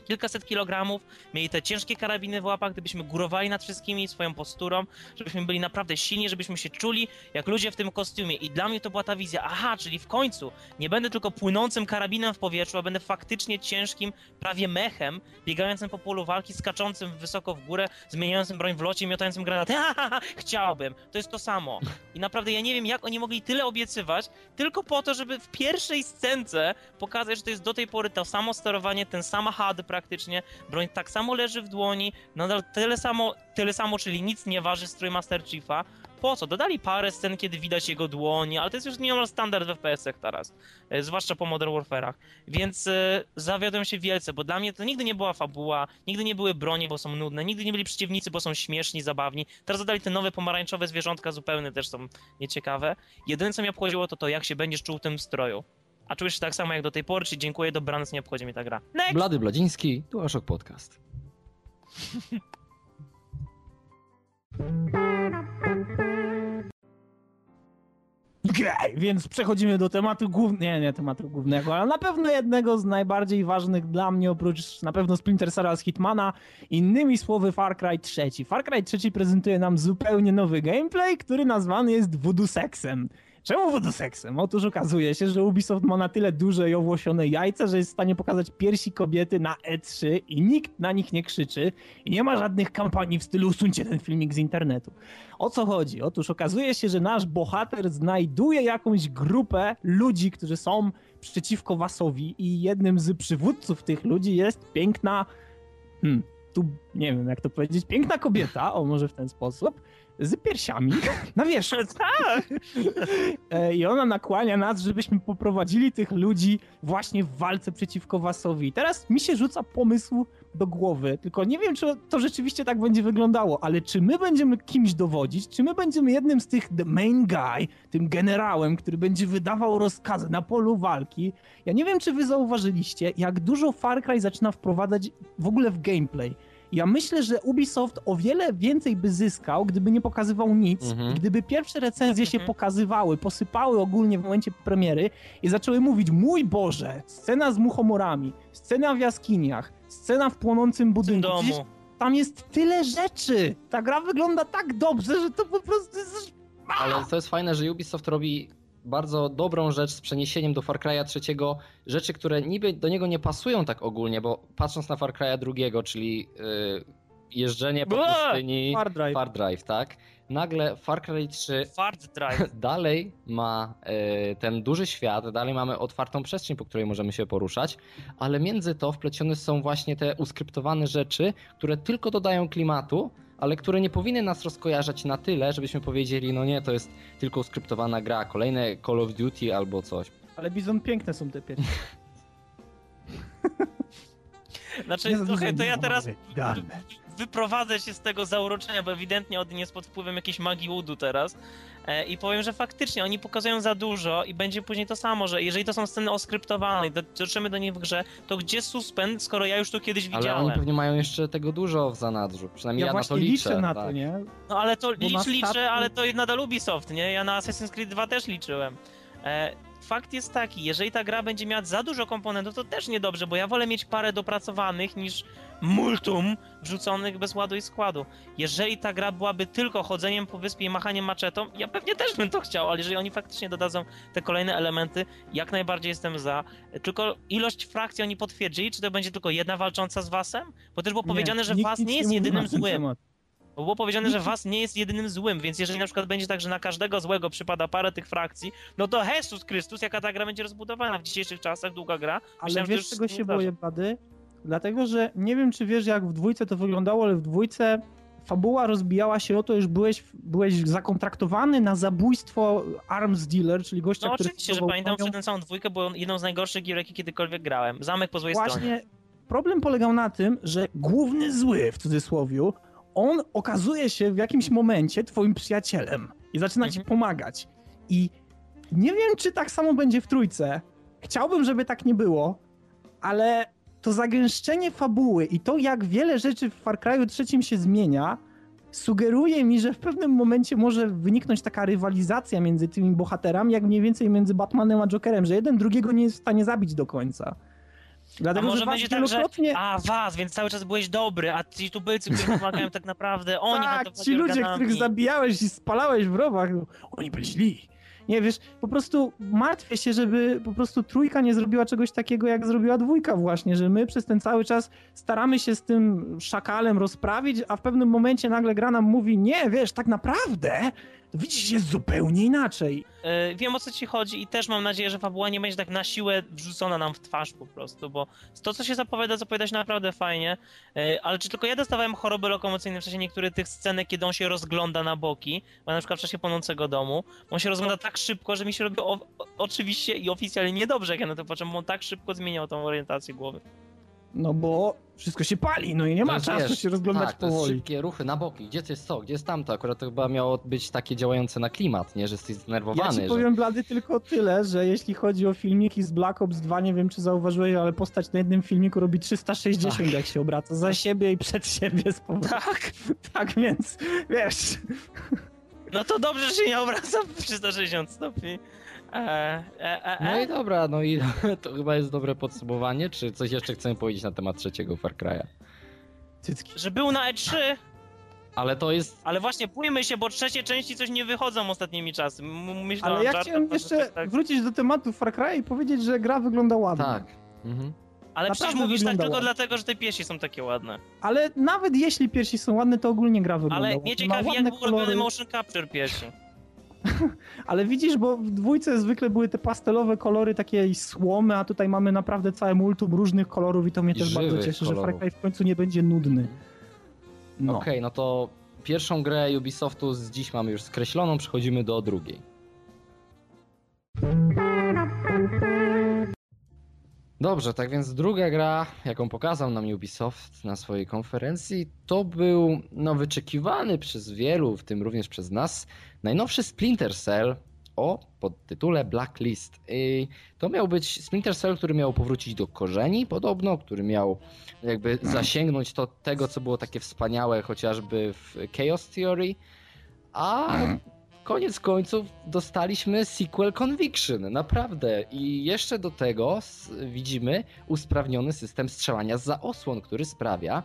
kilkaset kilogramów, mieli te ciężkie karabiny w łapach, gdybyśmy górowali nad wszystkimi swoją posturą, żebyśmy byli naprawdę silni, żebyśmy się czuli jak ludzie w tym kostiumie. I dla mnie to była ta wizja, aha, czyli w końcu nie będę tylko płynącym karabinem w powietrzu, a będę faktycznie ciężkim, prawie mechem, biegającym po polu walki, skaczącym wysoko w górę, zmieniającym broń w locie, miotającym granaty. Chciałbym. To jest to samo. I naprawdę ja nie wiem, jak oni mogli tyle obiecywać, tylko po to, żeby w pierwszej scence pokazać, że to jest do tej pory to samo sterowanie, ten sam HUD praktycznie, broń tak samo leży w dłoni, nadal tyle samo, tyle samo, czyli nic nie waży strój Master Chiefa. Po co? Dodali parę scen, kiedy widać jego dłonie, ale to jest już niemal standard w FPS-ach teraz, e, zwłaszcza po Modern Warfare'ach. Więc e, zawiodłem się wielce, bo dla mnie to nigdy nie była fabuła, nigdy nie były bronie, bo są nudne, nigdy nie byli przeciwnicy, bo są śmieszni, zabawni. Teraz dodali te nowe pomarańczowe zwierzątka, zupełnie też są nieciekawe. Jedyne, co mnie obchodziło, to to, jak się będziesz czuł w tym stroju. A czujesz się tak samo jak do tej pory, czy dziękuję, dobranoc, nie obchodzi mnie ta gra. Next! Blady Bladziński, tu Aszok Podcast. Okay, więc przechodzimy do tematu głównego, nie, nie tematu głównego, ale na pewno jednego z najbardziej ważnych dla mnie, oprócz na pewno Splinter Cell z Hitmana, innymi słowy Far Cry 3. Far Cry 3 prezentuje nam zupełnie nowy gameplay, który nazwany jest voodoo sexem. Czemu wodoseksem? Otóż okazuje się, że Ubisoft ma na tyle duże i owłosione jajca, że jest w stanie pokazać piersi kobiety na E3 i nikt na nich nie krzyczy i nie ma żadnych kampanii w stylu usuńcie ten filmik z internetu. O co chodzi? Otóż okazuje się, że nasz bohater znajduje jakąś grupę ludzi, którzy są przeciwko Wasowi i jednym z przywódców tych ludzi jest piękna hmm, tu nie wiem jak to powiedzieć, piękna kobieta, o może w ten sposób, z piersiami na wierzchu. Tak! E, I ona nakłania nas, żebyśmy poprowadzili tych ludzi właśnie w walce przeciwko Wasowi. Teraz mi się rzuca pomysł do głowy, tylko nie wiem, czy to rzeczywiście tak będzie wyglądało, ale czy my będziemy kimś dowodzić, czy my będziemy jednym z tych the main guy, tym generałem, który będzie wydawał rozkazy na polu walki. Ja nie wiem, czy wy zauważyliście, jak dużo Far Cry zaczyna wprowadzać w ogóle w gameplay ja myślę, że Ubisoft o wiele więcej by zyskał, gdyby nie pokazywał nic, mhm. gdyby pierwsze recenzje się mhm. pokazywały, posypały ogólnie w momencie premiery i zaczęły mówić, mój Boże, scena z muchomorami, scena w jaskiniach, scena w płonącym budynku. Domu. Tam jest tyle rzeczy. Ta gra wygląda tak dobrze, że to po prostu jest... Ale to jest fajne, że Ubisoft robi bardzo dobrą rzecz z przeniesieniem do Far Cry'a trzeciego rzeczy, które niby do niego nie pasują tak ogólnie, bo patrząc na Far Cry'a drugiego, czyli yy, jeżdżenie po pustyni, Far Drive. Far Drive, tak? Nagle Far Cry 3 Fart Drive. dalej ma yy, ten duży świat, dalej mamy otwartą przestrzeń, po której możemy się poruszać, ale między to wplecione są właśnie te uskryptowane rzeczy, które tylko dodają klimatu, ale które nie powinny nas rozkojarzać na tyle, żebyśmy powiedzieli, no nie, to jest tylko skryptowana gra, kolejne Call of Duty albo coś. Ale Bizon piękne są te pierwsze. Znaczy, trochę to ja teraz wyprowadzę się z tego zauroczenia, bo ewidentnie Odin jest pod wpływem jakiejś magii Woodu teraz. E, I powiem, że faktycznie oni pokazują za dużo i będzie później to samo, że jeżeli to są sceny oskryptowane i dotrzemy do nich w grze, to gdzie suspend, skoro ja już to kiedyś ale widziałem? Ale oni pewnie mają jeszcze tego dużo w zanadrzu, przynajmniej ja, ja na to liczę. liczę na tak. to, nie? No ale to licz, liczę, ale to nadal Ubisoft, nie? Ja na Assassin's Creed 2 też liczyłem. E, fakt jest taki, jeżeli ta gra będzie miała za dużo komponentów, to też niedobrze, bo ja wolę mieć parę dopracowanych niż multum wrzuconych bez ładu i składu. Jeżeli ta gra byłaby tylko chodzeniem po wyspie i machaniem maczetą, ja pewnie też bym to chciał, ale jeżeli oni faktycznie dodadzą te kolejne elementy, jak najbardziej jestem za. Tylko ilość frakcji oni potwierdzili, czy to będzie tylko jedna walcząca z Wasem? Bo też było nie, powiedziane, że Was nie jest jedynym złym. Bo było powiedziane, że Was nie jest jedynym złym, więc jeżeli na przykład będzie tak, że na każdego złego przypada parę tych frakcji, no to Jezus Chrystus, jaka ta gra będzie rozbudowana w dzisiejszych czasach, długa gra. Ale Myślałem, wiesz, czego się boję, Bady? Dlatego, że nie wiem, czy wiesz, jak w dwójce to wyglądało, ale w dwójce fabuła rozbijała się o to, już byłeś, byłeś zakontraktowany na zabójstwo arms dealer, czyli gościa, no, który... No oczywiście, że pamiętam, że tę całą dwójkę było jedną z najgorszych gier, jakie kiedykolwiek grałem. Zamek po złej Właśnie stronie. problem polegał na tym, że główny zły, w cudzysłowie, on okazuje się w jakimś momencie twoim przyjacielem i zaczyna mhm. ci pomagać. I nie wiem, czy tak samo będzie w trójce. Chciałbym, żeby tak nie było, ale to zagęszczenie fabuły i to, jak wiele rzeczy w Far Cry'u trzecim się zmienia, sugeruje mi, że w pewnym momencie może wyniknąć taka rywalizacja między tymi bohaterami, jak mniej więcej między Batmanem a Jokerem, że jeden drugiego nie jest w stanie zabić do końca. Dlatego, a może będzie tak, że a was, więc cały czas byłeś dobry, a ci tubylcy, którzy pomagają tak naprawdę, oni Tak, ci ludzie, organami. których zabijałeś i spalałeś w rowach, oni byli źli. Nie, wiesz, po prostu martwię się, żeby po prostu trójka nie zrobiła czegoś takiego, jak zrobiła dwójka właśnie, że my przez ten cały czas staramy się z tym szakalem rozprawić, a w pewnym momencie nagle gra nam mówi, nie, wiesz, tak naprawdę widzisz, jest zupełnie inaczej. Yy, wiem o co ci chodzi i też mam nadzieję, że fabuła nie będzie tak na siłę wrzucona nam w twarz po prostu, bo to, co się zapowiada, zapowiada się naprawdę fajnie, yy, ale czy tylko ja dostawałem choroby lokomocyjne w czasie niektórych tych scenek, kiedy on się rozgląda na boki, bo na przykład w czasie płonącego domu, on się rozgląda tak szybko, że mi się robi o, o, oczywiście i oficjalnie niedobrze, jak ja na to patrzę, bo on tak szybko zmieniał tą orientację głowy. No bo wszystko się pali, no i nie ma no, czasu wiesz, się rozglądać tak, powoli. To szybkie ruchy na boki, gdzie to jest to, gdzie jest tamto. Akurat to chyba miało być takie działające na klimat, nie, że jesteś zdenerwowany. Ja ci powiem, Blady, tylko tyle, że jeśli chodzi o filmiki z Black Ops 2, nie wiem czy zauważyłeś, ale postać na jednym filmiku robi 360, tak. jak się obraca za siebie i przed siebie z powrotem. Tak. tak, więc wiesz... No to dobrze, że się nie obraca w 360 stopni. E, e, e, no i dobra, no i to chyba jest dobre podsumowanie. Czy coś jeszcze chcemy powiedzieć na temat trzeciego Far Cry'a? Cycki. Że był na E3. Ale to jest. Ale właśnie płymy się, bo trzecie części coś nie wychodzą ostatnimi czasy. Myślałem, Ale ja chciałem jeszcze tak... wrócić do tematu Far Cry i powiedzieć, że gra wygląda ładnie. Tak. Mhm. Ale Naprawdę przecież mówisz tak tylko dlatego, że te piersi są takie ładne. Ale nawet jeśli piersi są ładne, to ogólnie gra wygląda Ale mnie ciekawi, jak był robiony motion capture piersi. Ale widzisz, bo w dwójce zwykle były te pastelowe kolory takiej słomy, a tutaj mamy naprawdę całe multum różnych kolorów i to mnie I też bardzo cieszy, kolorów. że Far Cry w końcu nie będzie nudny. No. Okej, okay, no to pierwszą grę Ubisoftu z dziś mamy już skreśloną, przechodzimy do drugiej. Dobrze, tak więc druga gra, jaką pokazał nam Ubisoft na swojej konferencji, to był no, wyczekiwany przez wielu, w tym również przez nas, najnowszy Splinter Cell o podtytule Blacklist. I to miał być Splinter Cell, który miał powrócić do korzeni podobno, który miał jakby zasięgnąć to tego, co było takie wspaniałe chociażby w Chaos Theory, a koniec końców dostaliśmy sequel Conviction, naprawdę. I jeszcze do tego widzimy usprawniony system strzelania za osłon, który sprawia,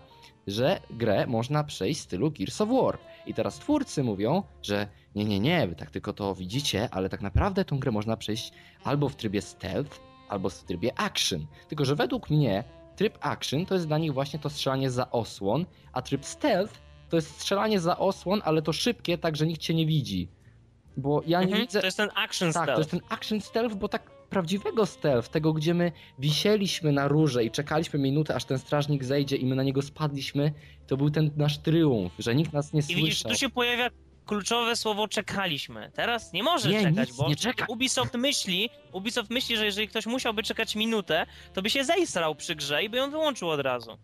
że grę można przejść w stylu Gears of War. I teraz twórcy mówią, że nie, nie, nie, wy tak tylko to widzicie, ale tak naprawdę tą grę można przejść albo w trybie stealth, albo w trybie action. Tylko, że według mnie tryb action to jest dla nich właśnie to strzelanie za osłon, a tryb stealth to jest strzelanie za osłon, ale to szybkie, tak że nikt cię nie widzi. Bo ja mhm, nie widzę. To jest ten action tak, stealth. to jest ten action stealth, bo tak prawdziwego stealth, tego gdzie my wisieliśmy na rurze i czekaliśmy minutę, aż ten strażnik zejdzie i my na niego spadliśmy, to był ten nasz triumf, że nikt nas nie słyszał. I widzisz, tu się pojawia kluczowe słowo czekaliśmy. Teraz nie może nie, czekać, bo nie czeka. Ubisoft myśli, Ubisoft myśli, że jeżeli ktoś musiałby czekać minutę, to by się zejsrał przy grze i by ją wyłączył od razu.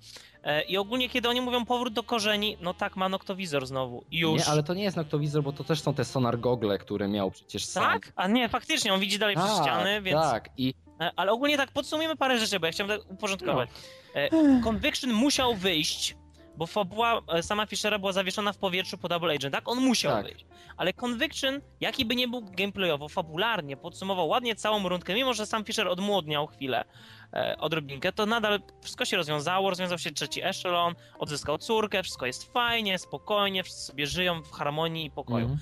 E, I ogólnie, kiedy oni mówią powrót do korzeni, no tak, ma noktowizor znowu. Już. Nie, ale to nie jest noktowizor, bo to też są te sonar gogle, które miał przecież sam. Tak? A nie, faktycznie, on widzi dalej przez tak, ściany, więc... Tak, i... E, ale ogólnie tak, podsumujmy parę rzeczy, bo ja chciałem tak uporządkować. No. Conviction musiał wyjść, bo fabuła e, sama Fischera była zawieszona w powietrzu po Double Agent, tak? On musiał tak. wyjść. Ale Conviction, jaki by nie był gameplayowo, fabularnie, podsumował ładnie całą rundkę, mimo że sam Fischer odmłodniał chwilę, e, odrobinkę, to nadal wszystko się rozwiązało, rozwiązał się trzeci echelon, odzyskał córkę, wszystko jest fajnie, spokojnie, wszyscy sobie żyją w harmonii i pokoju. Mm.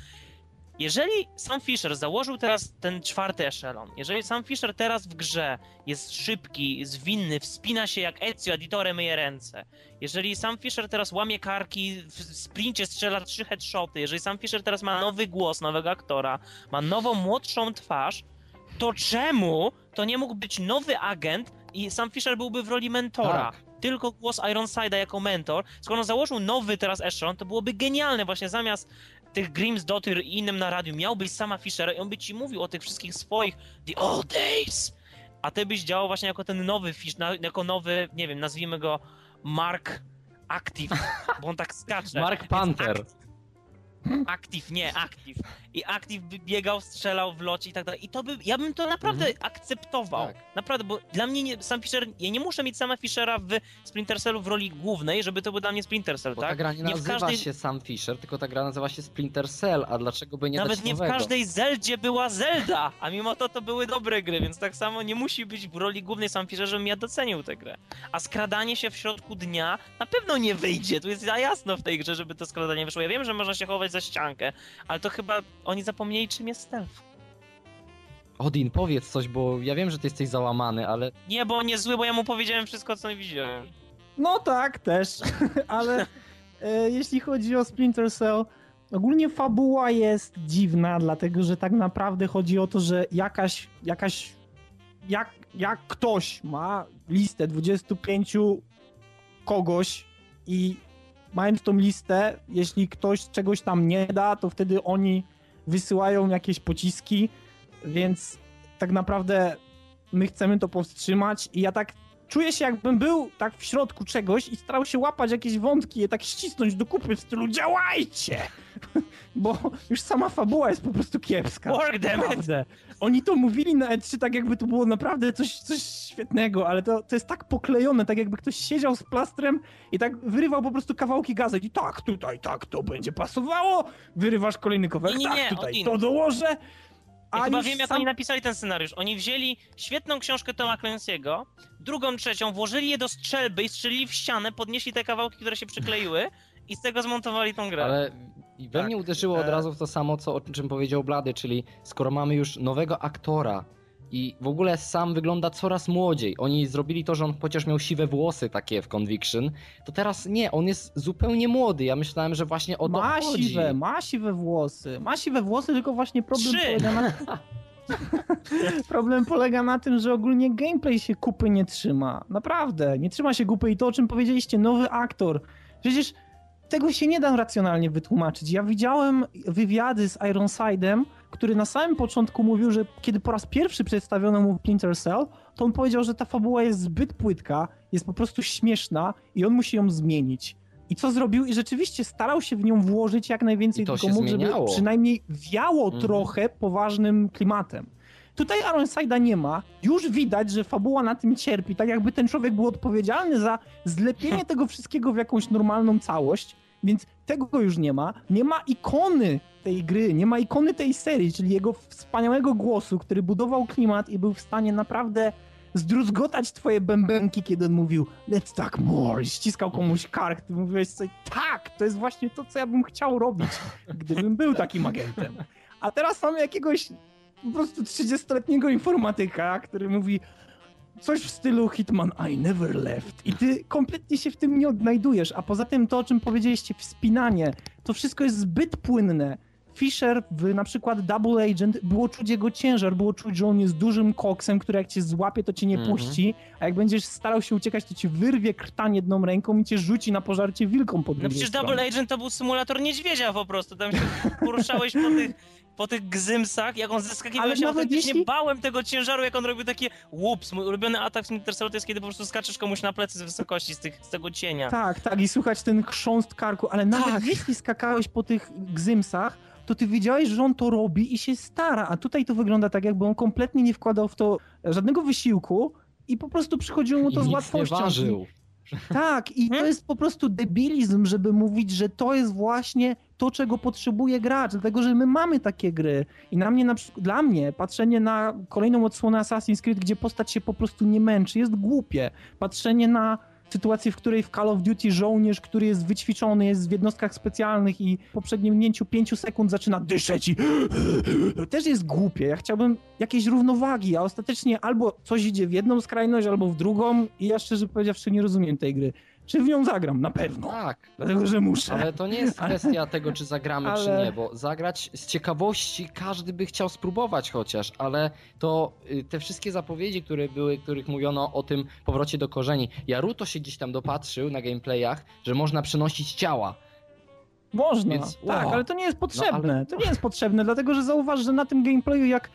Jeżeli sam Fisher założył teraz ten czwarty echelon, jeżeli sam Fisher teraz w grze jest szybki, zwinny, wspina się jak Ezio, editorem myje ręce, jeżeli sam Fisher teraz łamie karki, w sprincie strzela trzy headshoty, jeżeli sam Fisher teraz ma nowy głos, nowego aktora, ma nową, młodszą twarz, to czemu to nie mógł być nowy agent i sam Fisher byłby w roli mentora? Tak tylko głos Ironside'a jako mentor. Skoro on założył nowy teraz Echelon, to byłoby genialne właśnie zamiast tych Grimm's Daughter i innym na radiu miał być sama Fisher i on by ci mówił o tych wszystkich swoich The Old Days, a ty byś działał właśnie jako ten nowy Fish, jako nowy, nie wiem, nazwijmy go Mark Active, bo on tak skacze. Mark Panther. Active, nie, Active. I Active by biegał, strzelał w locie i tak dalej. I to by, ja bym to naprawdę mhm. akceptował. Tak. Naprawdę, bo dla mnie nie, sam Fisher, ja nie muszę mieć sama Fishera w Splinter Cellu w roli głównej, żeby to był dla mnie Splinter Cell, bo tak? ta gra nie, nie nazywa każdej... się sam Fisher, tylko ta gra nazywa się Splinter Cell, a dlaczego by nie Nawet nie w każdej Zeldzie była Zelda, a mimo to to były dobre gry, więc tak samo nie musi być w roli głównej sam Fisher, żebym ja docenił tę grę. A skradanie się w środku dnia na pewno nie wyjdzie, tu jest za jasno w tej grze, żeby to skradanie wyszło. Ja wiem, że można się chować za ściankę, ale to chyba oni zapomnieli, czym jest stealth. Odin, powiedz coś, bo ja wiem, że ty jesteś załamany, ale... Nie, bo on jest zły, bo ja mu powiedziałem wszystko, co widziałem. No tak, też, ale e, jeśli chodzi o Splinter Cell, ogólnie fabuła jest dziwna, dlatego że tak naprawdę chodzi o to, że jakaś, jakaś, jak, jak ktoś ma listę 25 kogoś i mając tą listę, jeśli ktoś czegoś tam nie da, to wtedy oni wysyłają jakieś pociski, więc tak naprawdę my chcemy to powstrzymać i ja tak czuję się jakbym był tak w środku czegoś i starał się łapać jakieś wątki, je tak ścisnąć do kupy w stylu działajcie! Bo już sama fabuła jest po prostu kiepska. Work naprawdę. Oni to mówili na E3 tak jakby to było naprawdę coś, coś świetnego, ale to, to jest tak poklejone, tak jakby ktoś siedział z plastrem i tak wyrywał po prostu kawałki gazet i tak, tutaj, tak, to będzie pasowało, wyrywasz kolejny kawałek, nie, nie, tak, tutaj, to dołożę. Ja chyba wiem, jak sam... oni napisali ten scenariusz. Oni wzięli świetną książkę Toma Clancy'ego, drugą, trzecią, włożyli je do strzelby i strzelili w ścianę, podnieśli te kawałki, które się przykleiły i z tego zmontowali tą grę. Ale we tak. mnie uderzyło od e- razu w to samo, co, o czym powiedział Blady, czyli skoro mamy już nowego aktora, i w ogóle sam wygląda coraz młodziej. Oni zrobili to, że on chociaż miał siwe włosy takie w Conviction, to teraz nie, on jest zupełnie młody. Ja myślałem, że właśnie o to ma chodzi. Siwe, ma siwe włosy, ma siwe włosy, tylko właśnie problem Trzy. polega na... Problem polega na tym, że ogólnie gameplay się kupy nie trzyma. Naprawdę, nie trzyma się kupy i to, o czym powiedzieliście, nowy aktor. Przecież tego się nie da racjonalnie wytłumaczyć. Ja widziałem wywiady z Ironside'em, który na samym początku mówił, że kiedy po raz pierwszy przedstawiono mu Splinter Cell, to on powiedział, że ta fabuła jest zbyt płytka, jest po prostu śmieszna i on musi ją zmienić. I co zrobił? I rzeczywiście starał się w nią włożyć jak najwięcej, tylko mógł, żeby przynajmniej wiało mm. trochę poważnym klimatem. Tutaj Ironside'a nie ma. Już widać, że fabuła na tym cierpi, tak jakby ten człowiek był odpowiedzialny za zlepienie tego wszystkiego w jakąś normalną całość. Więc tego już nie ma. Nie ma ikony tej gry, nie ma ikony tej serii, czyli jego wspaniałego głosu, który budował klimat i był w stanie naprawdę zdruzgotać twoje bębenki, kiedy on mówił let's talk more i ściskał komuś kark. Ty mówiłeś sobie, tak, to jest właśnie to, co ja bym chciał robić, gdybym był takim agentem. A teraz mamy jakiegoś po prostu 30-letniego informatyka, który mówi coś w stylu Hitman I never left i ty kompletnie się w tym nie odnajdujesz, a poza tym to, o czym powiedzieliście, wspinanie, to wszystko jest zbyt płynne. Fisher w na przykład Double Agent było czuć jego ciężar, było czuć, że on jest dużym koksem, który jak cię złapie, to cię nie mhm. puści, a jak będziesz starał się uciekać, to ci wyrwie krtan jedną ręką i cię rzuci na pożarcie wilką pod No przecież Double Agent to był symulator niedźwiedzia po prostu, tam się poruszałeś po tych po tych gzymsach, jak on zeskakiwał, Ale się autentycznie jeśli... bałem tego ciężaru, jak on robił takie łups. Mój ulubiony atak z Splinter Cell to jest, kiedy po prostu skaczesz komuś na plecy z wysokości, z, tych, z tego cienia. Tak, tak, i słychać ten chrząst karku, ale nawet tak. jeśli skakałeś po tych gzymsach, to ty wiedziałeś, że on to robi i się stara, a tutaj to wygląda tak, jakby on kompletnie nie wkładał w to żadnego wysiłku i po prostu przychodziło mu to I z łatwością. Nie ważył. Tak, i to hmm? jest po prostu debilizm, żeby mówić, że to jest właśnie to, czego potrzebuje gracz, dlatego że my mamy takie gry. I na mnie, na przykład, dla mnie, patrzenie na kolejną odsłonę Assassin's Creed, gdzie postać się po prostu nie męczy, jest głupie. Patrzenie na sytuacji, w której w Call of Duty żołnierz, który jest wyćwiczony, jest w jednostkach specjalnych i po przednięciu 5 sekund zaczyna dyszeć i też jest głupie. Ja chciałbym jakiejś równowagi, a ostatecznie albo coś idzie w jedną skrajność, albo w drugą i ja szczerze powiedziawszy nie rozumiem tej gry czy w nią zagram? Na pewno. Tak. Dlatego, że muszę. Ale to nie jest kwestia tego, czy zagramy, ale... czy nie, bo zagrać z ciekawości każdy by chciał spróbować chociaż, ale to y, te wszystkie zapowiedzi, które były, których mówiono o tym powrocie do korzeni. Jaruto się gdzieś tam dopatrzył na gameplayach, że można przenosić ciała. Można, Więc, tak, wow. ale to nie jest potrzebne. No, ale... To nie jest potrzebne, dlatego że zauważ, że na tym gameplayu jak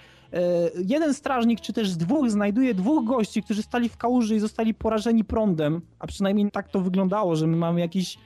jeden strażnik, czy też z dwóch, znajduje dwóch gości, którzy stali w kałuży i zostali porażeni prądem, a przynajmniej tak to wyglądało, że my mamy jakiś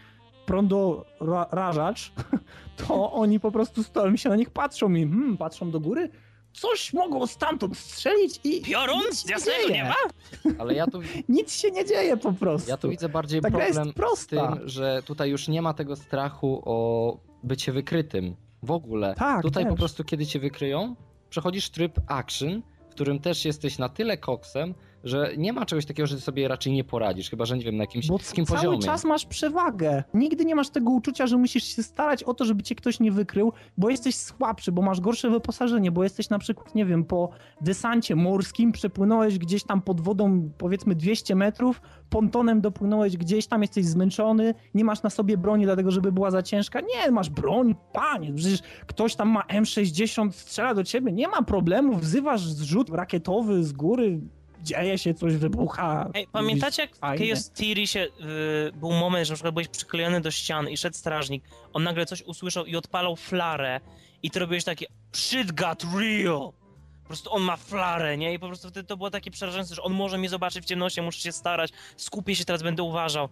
prądorażacz, to oni po prostu stoją się na nich patrzą i hmm, patrzą do góry, coś mogą stamtąd strzelić i Piorun? nic się nie dzieje. Ale ja tu... nic się nie dzieje po prostu. Ja tu widzę bardziej Ta problem z tym, że tutaj już nie ma tego strachu o bycie wykrytym. W ogóle. Tak, tutaj też. po prostu kiedy cię wykryją, przechodzisz tryb action, w którym też jesteś na tyle koksem, że nie ma czegoś takiego, że ty sobie raczej nie poradzisz, chyba że nie wiem na jakimś Bo cały poziomie. cały czas masz przewagę. Nigdy nie masz tego uczucia, że musisz się starać o to, żeby cię ktoś nie wykrył, bo jesteś słabszy, bo masz gorsze wyposażenie, bo jesteś na przykład, nie wiem, po desancie morskim, przepłynąłeś gdzieś tam pod wodą powiedzmy 200 metrów, pontonem dopłynąłeś gdzieś tam, jesteś zmęczony, nie masz na sobie broni dlatego, żeby była za ciężka. Nie, masz broń, panie, przecież ktoś tam ma M60, strzela do ciebie, nie ma problemu, wzywasz zrzut rakietowy z góry, dzieje się coś, wybucha. Ej, pamiętacie jak w Chaos Theory się, y, był moment, że na przykład byłeś przyklejony do ściany i szedł strażnik, on nagle coś usłyszał i odpalał flarę i ty robiłeś takie shit got real. Po prostu on ma flarę, nie? I po prostu wtedy to było takie przerażające, że on może mnie zobaczyć w ciemności, muszę się starać, skupię się, teraz będę uważał.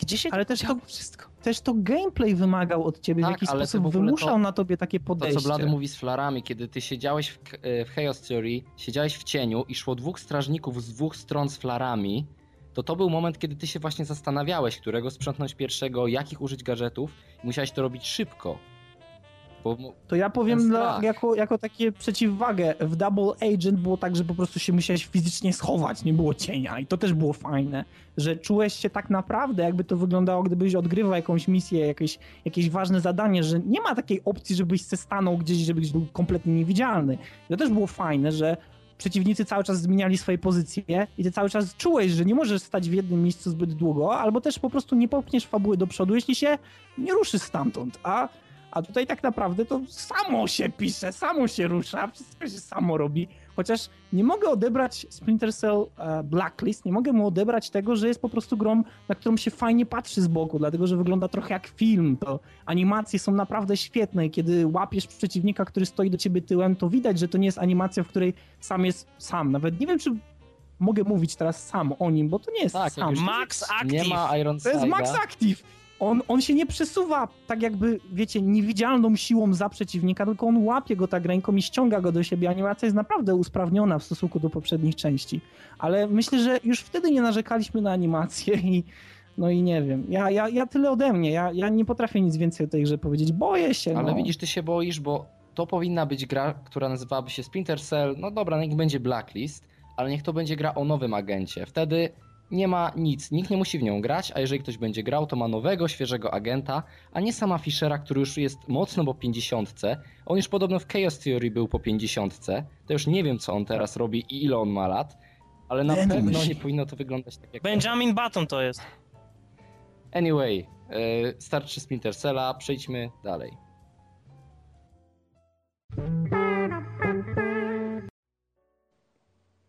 Gdzie się Ale też to wszystko? Też to gameplay wymagał od ciebie, tak, w jakiś sposób wymuszał to, na tobie takie podejście. To, co Blady mówi z flarami, kiedy ty siedziałeś w, e, w Chaos Theory, siedziałeś w cieniu i szło dwóch strażników z dwóch stron z flarami, to to był moment, kiedy ty się właśnie zastanawiałeś, którego sprzątnąć pierwszego, jakich użyć gadżetów i musiałeś to robić szybko. Bo to ja powiem dla, jako, jako takie przeciwwagę. W Double Agent było tak, że po prostu się musiałeś fizycznie schować, nie było cienia i to też było fajne, że czułeś się tak naprawdę, jakby to wyglądało, gdybyś odgrywał jakąś misję, jakieś, jakieś ważne zadanie, że nie ma takiej opcji, żebyś se stanął gdzieś, żebyś był kompletnie niewidzialny. To też było fajne, że przeciwnicy cały czas zmieniali swoje pozycje i ty cały czas czułeś, że nie możesz stać w jednym miejscu zbyt długo, albo też po prostu nie popchniesz fabuły do przodu, jeśli się nie ruszysz stamtąd. A a tutaj tak naprawdę to samo się pisze, samo się rusza, wszystko się samo robi. Chociaż nie mogę odebrać Splinter Cell e, Blacklist, nie mogę mu odebrać tego, że jest po prostu grą, na którą się fajnie patrzy z boku, dlatego że wygląda trochę jak film. To animacje są naprawdę świetne i kiedy łapiesz przeciwnika, który stoi do ciebie tyłem, to widać, że to nie jest animacja, w której sam jest sam. Nawet nie wiem, czy mogę mówić teraz sam o nim, bo to nie jest tak, sam. Max Active. Nie ma Iron To jest Max Active on, on się nie przesuwa tak jakby, wiecie, niewidzialną siłą za przeciwnika, tylko on łapie go tak ręką i ściąga go do siebie. Animacja jest naprawdę usprawniona w stosunku do poprzednich części. Ale myślę, że już wtedy nie narzekaliśmy na animację i no i nie wiem. Ja, ja, ja tyle ode mnie. Ja, ja nie potrafię nic więcej o tej grze powiedzieć. Boję się. Ale no. widzisz, ty się boisz, bo to powinna być gra, która nazywałaby się Splinter Cell. No dobra, niech będzie Blacklist, ale niech to będzie gra o nowym agencie. Wtedy nie ma nic, nikt nie musi w nią grać, a jeżeli ktoś będzie grał, to ma nowego, świeżego agenta, a nie sama Fischera, który już jest mocno po 50. On już podobno w Chaos Theory był po 50. To już nie wiem, co on teraz robi i ile on ma lat, ale na Benjamin. pewno nie powinno to wyglądać tak jak Benjamin Button to jest. Anyway, yy, starczy Splinter Cella, przejdźmy dalej.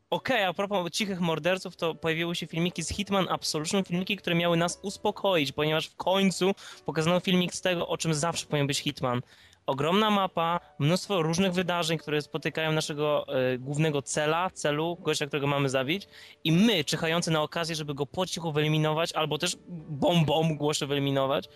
Okej, okay, a propos cichych morderców, to pojawiły się filmiki z Hitman Absolution, filmiki, które miały nas uspokoić, ponieważ w końcu pokazano filmik z tego, o czym zawsze powinien być Hitman. Ogromna mapa, mnóstwo różnych wydarzeń, które spotykają naszego y, głównego cela, celu, gościa, którego mamy zabić i my, czyhający na okazję, żeby go po cichu wyeliminować, albo też bombą głośno wyeliminować.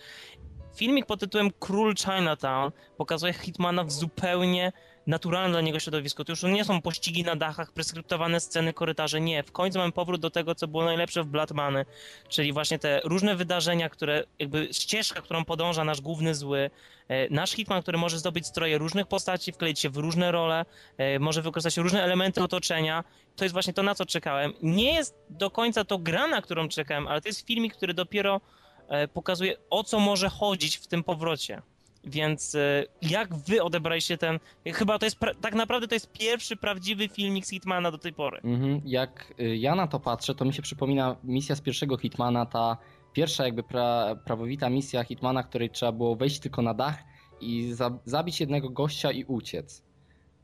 Filmik pod tytułem Król Chinatown pokazuje Hitmana w zupełnie naturalne dla niego środowisko. To już nie są pościgi na dachach, preskryptowane sceny, korytarze. Nie. W końcu mamy powrót do tego, co było najlepsze w Bloodmany, czyli właśnie te różne wydarzenia, które jakby ścieżka, którą podąża nasz główny zły. E, nasz Hitman, który może zdobyć stroje różnych postaci, wkleić się w różne role, e, może wykorzystać różne elementy otoczenia. To jest właśnie to, na co czekałem. Nie jest do końca to gra, na którą czekałem, ale to jest filmik, który dopiero e, pokazuje, o co może chodzić w tym powrocie. Więc e, jak wy odebraliście ten. Chyba to jest. Tak naprawdę to jest pierwszy prawdziwy filmik z Hitmana do tej pory. Mhm. Jak y, ja na to patrzę, to mi się przypomina misja z pierwszego Hitmana, ta pierwsza jakby pra, prawowita misja Hitmana, której trzeba było wejść tylko na dach i za, zabić jednego gościa i uciec.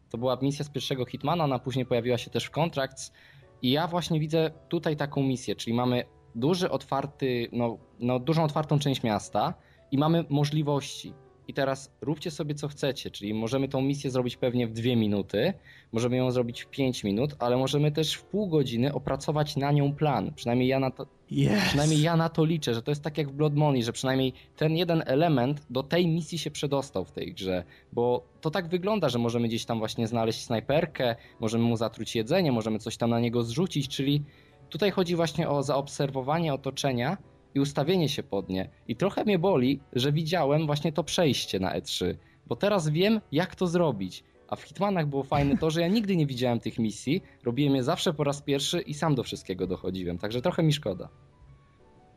To była misja z pierwszego Hitmana, ona później pojawiła się też w Contracts. I ja właśnie widzę tutaj taką misję, czyli mamy duży, otwarty, no, no dużą otwartą część miasta i mamy możliwości i teraz róbcie sobie co chcecie, czyli możemy tą misję zrobić pewnie w dwie minuty, możemy ją zrobić w pięć minut, ale możemy też w pół godziny opracować na nią plan. Przynajmniej ja na to, yes. przynajmniej ja na to liczę, że to jest tak jak w Blood Money, że przynajmniej ten jeden element do tej misji się przedostał w tej grze, bo to tak wygląda, że możemy gdzieś tam właśnie znaleźć snajperkę, możemy mu zatruć jedzenie, możemy coś tam na niego zrzucić, czyli tutaj chodzi właśnie o zaobserwowanie otoczenia, i ustawienie się pod nie. I trochę mnie boli, że widziałem właśnie to przejście na E3, bo teraz wiem, jak to zrobić. A w Hitmanach było fajne to, że ja nigdy nie widziałem tych misji, robiłem je zawsze po raz pierwszy i sam do wszystkiego dochodziłem, także trochę mi szkoda.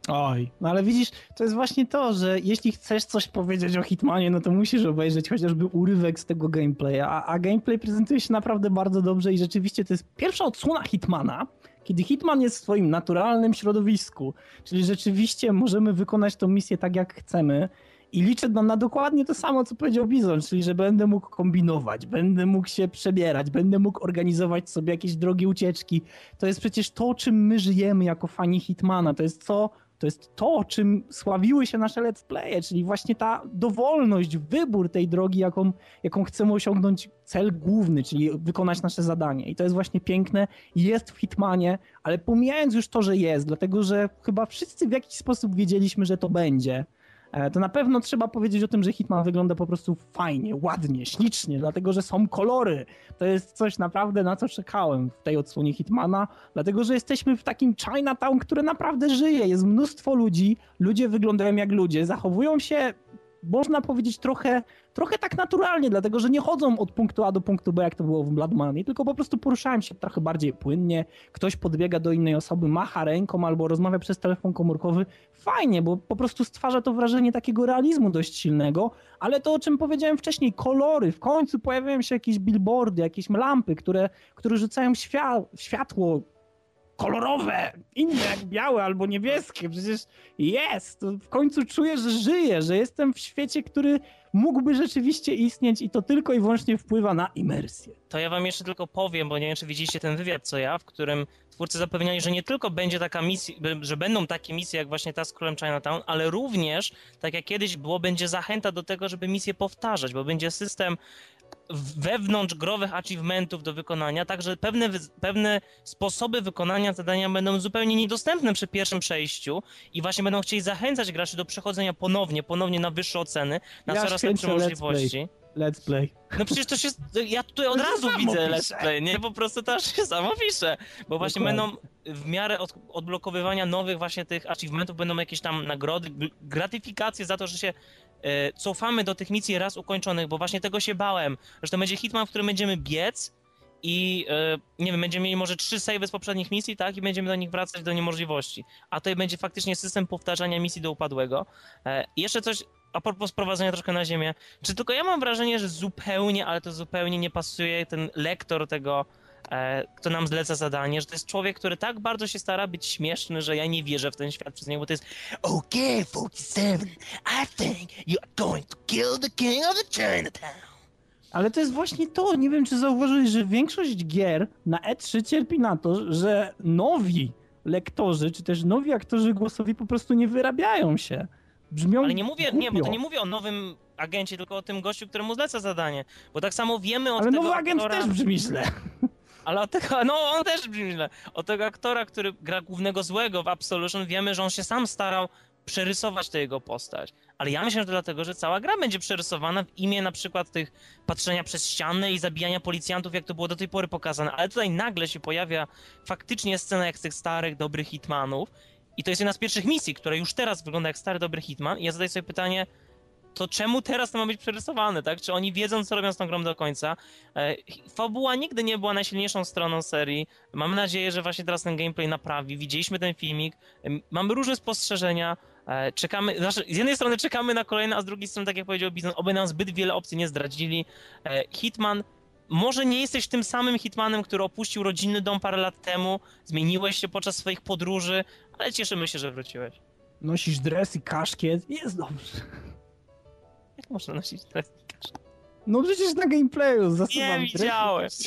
Oj, no ale widzisz, to jest właśnie to, że jeśli chcesz coś powiedzieć o Hitmanie, no to musisz obejrzeć chociażby urywek z tego gameplaya, a, a gameplay prezentuje się naprawdę bardzo dobrze i rzeczywiście to jest pierwsza odsłona Hitmana, kiedy Hitman jest w swoim naturalnym środowisku, czyli rzeczywiście możemy wykonać tą misję tak jak chcemy. I liczę na, na, dokładnie to samo, co powiedział Bizon, czyli że będę mógł kombinować, będę mógł się przebierać, będę mógł organizować sobie jakieś drogie ucieczki. To jest przecież to, czym my żyjemy jako fani Hitmana. To jest to, to jest to, czym sławiły się nasze let's playe, czyli właśnie ta dowolność, wybór tej drogi, jaką, jaką chcemy osiągnąć cel główny, czyli wykonać nasze zadanie. I to jest właśnie piękne, jest w Hitmanie, ale pomijając już to, że jest, dlatego że chyba wszyscy w jakiś sposób wiedzieliśmy, że to będzie. E, to na pewno trzeba powiedzieć o tym, że Hitman wygląda po prostu fajnie, ładnie, ślicznie, dlatego że są kolory. To jest coś naprawdę na co czekałem w tej odsłonie Hitmana, dlatego że jesteśmy w takim Chinatown, które naprawdę żyje. Jest mnóstwo ludzi, ludzie wyglądają jak ludzie, zachowują się można powiedzieć trochę, trochę tak naturalnie, dlatego że nie chodzą od punktu A do punktu B, jak to było w Blood Money, tylko po prostu poruszają się trochę bardziej płynnie, ktoś podbiega do innej osoby, macha ręką albo rozmawia przez telefon komórkowy. Fajnie, bo po prostu stwarza to wrażenie takiego realizmu dość silnego, ale to o czym powiedziałem wcześniej, kolory, w końcu pojawiają się jakieś billboardy, jakieś lampy, które, które rzucają światło, kolorowe, inne jak białe albo niebieskie. Przecież jest. W końcu czuję, że żyję, że jestem w świecie, który mógłby rzeczywiście istnieć i to tylko i wyłącznie wpływa na imersję. To ja wam jeszcze tylko powiem, bo nie wiem, czy widzieliście ten wywiad, co ja, w którym twórcy zapewniali, że nie tylko będzie taka misja, że będą takie misje jak właśnie ta z Królem Chinatown, ale również, tak jak kiedyś było, będzie zachęta do tego, żeby misje powtarzać, bo będzie system wewnątrz growych achievementów do wykonania, także pewne, pewne sposoby wykonania zadania będą zupełnie niedostępne przy pierwszym przejściu i właśnie będą chcieli zachęcać graczy do przechodzenia ponownie, ponownie na wyższe oceny, na ja coraz lepsze możliwości. Let's play. No przecież to się. Ja tutaj od razu widzę let's play, nie? Po prostu to aż się samo pisze. Bo właśnie Dokładnie. będą w miarę od, odblokowywania nowych właśnie tych achievementów będą jakieś tam nagrody, gratyfikacje za to, że się cofamy do tych misji raz ukończonych, bo właśnie tego się bałem, że to będzie hitman, w którym będziemy biec i e, nie wiem, będziemy mieli może trzy savey z poprzednich misji, tak? I będziemy do nich wracać do niemożliwości. A to będzie faktycznie system powtarzania misji do upadłego. E, jeszcze coś a propos sprowadzenia troszkę na ziemię, czy tylko ja mam wrażenie, że zupełnie, ale to zupełnie nie pasuje ten lektor tego, e, kto nam zleca zadanie, że to jest człowiek, który tak bardzo się stara być śmieszny, że ja nie wierzę w ten świat przez niego, bo to jest Okay, 47, I think you are going to kill the king of the Chinatown. Ale to jest właśnie to, nie wiem czy zauważyłeś, że większość gier na E3 cierpi na to, że nowi lektorzy, czy też nowi aktorzy głosowi po prostu nie wyrabiają się. Brzmią Ale nie mówię, głupio. nie, bo to nie mówię o nowym agencie, tylko o tym gościu, któremu zleca zadanie. Bo tak samo wiemy od Ale tego nowy agent aktora... też brzmi źle. Ale od tego, no on też brzmi źle. Od tego aktora, który gra głównego złego w Absolution, wiemy, że on się sam starał przerysować tę jego postać. Ale ja myślę, że dlatego, że cała gra będzie przerysowana w imię na przykład tych patrzenia przez ścianę i zabijania policjantów, jak to było do tej pory pokazane. Ale tutaj nagle się pojawia faktycznie scena jak z tych starych, dobrych Hitmanów. I to jest jedna z pierwszych misji, która już teraz wygląda jak stary, dobry Hitman. I ja zadaję sobie pytanie, to czemu teraz to ma być przerysowane, tak? Czy oni wiedzą, co robią z tą grą do końca? E, fabuła nigdy nie była najsilniejszą stroną serii. Mamy nadzieję, że właśnie teraz ten gameplay naprawi. Widzieliśmy ten filmik, mamy różne spostrzeżenia. E, czekamy, znaczy, z jednej strony czekamy na kolejne, a z drugiej strony, tak jak powiedział Bizon, oby nam zbyt wiele opcji nie zdradzili. E, Hitman, może nie jesteś tym samym Hitmanem, który opuścił rodzinny dom parę lat temu, zmieniłeś się podczas swoich podróży, ale cieszymy się, że wróciłeś. Nosisz dres i kaszkiet, jest dobrze. Jak można nosić teraz? No przecież na gameplayu zasuwam Nie dres i widziałem.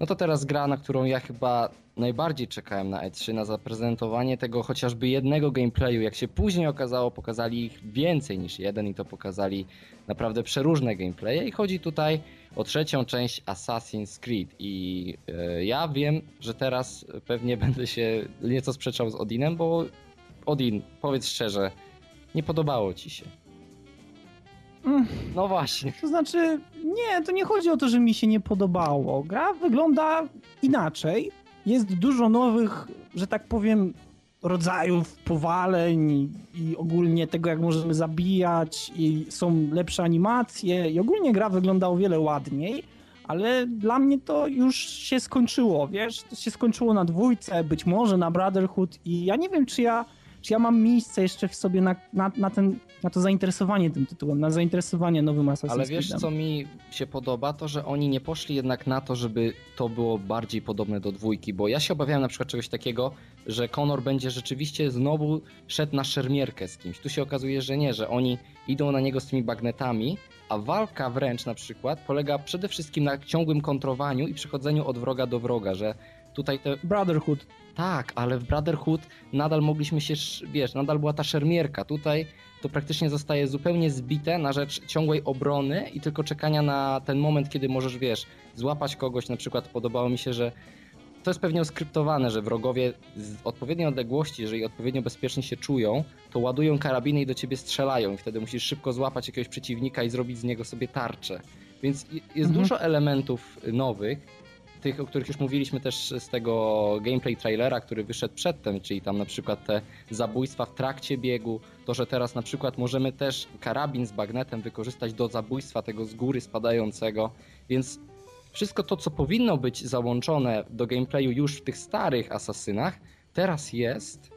No to teraz gra, na którą ja chyba najbardziej czekałem na E3, na zaprezentowanie tego chociażby jednego gameplayu. Jak się później okazało, pokazali ich więcej niż jeden i to pokazali naprawdę przeróżne gameplaye. I chodzi tutaj o trzecią część Assassin's Creed. I e, ja wiem, że teraz pewnie będę się nieco sprzeczał z Odinem, bo Odin, powiedz szczerze, nie podobało ci się. Mm. No właśnie. To znaczy, nie, to nie chodzi o to, że mi się nie podobało. Gra wygląda inaczej. Jest dużo nowych, że tak powiem, rodzajów powaleń i, ogólnie tego, jak możemy zabijać, i są lepsze animacje, i ogólnie gra wygląda o wiele ładniej, ale dla mnie to już się skończyło, wiesz? To się skończyło na dwójce, być może na Brotherhood, i ja nie wiem, czy ja, czy ja mam miejsce jeszcze w sobie na, na, na ten na to zainteresowanie tym tytułem, na zainteresowanie nowym Assassin's Ale wiesz, Creedem. co mi się podoba? To, że oni nie poszli jednak na to, żeby to było bardziej podobne do dwójki, bo ja się obawiałem na przykład czegoś takiego, że Conor będzie rzeczywiście znowu szedł na szermierkę z kimś. Tu się okazuje, że nie, że oni idą na niego z tymi bagnetami, a walka wręcz na przykład polega przede wszystkim na ciągłym kontrowaniu i przechodzeniu od wroga do wroga, że tutaj te Brotherhood. tak, ale w Brotherhood nadal mogliśmy się, sz- wiesz, nadal była ta szermierka. Tutaj to praktycznie zostaje zupełnie zbite na rzecz ciągłej obrony i tylko czekania na ten moment, kiedy możesz, wiesz, złapać kogoś. Na przykład podobało mi się, że to jest pewnie skryptowane, że wrogowie z odpowiedniej odległości, jeżeli odpowiednio bezpiecznie się czują, to ładują karabiny i do ciebie strzelają i wtedy musisz szybko złapać jakiegoś przeciwnika i zrobić z niego sobie tarczę. Więc jest Mhm. dużo elementów nowych, tych, o których już mówiliśmy też z tego gameplay trailera, który wyszedł przedtem, czyli tam na przykład te zabójstwa w trakcie biegu, to, że teraz na przykład możemy też karabin z bagnetem wykorzystać do zabójstwa tego z góry spadającego, więc wszystko to, co powinno być załączone do gameplayu już w tych starych asasynach, teraz jest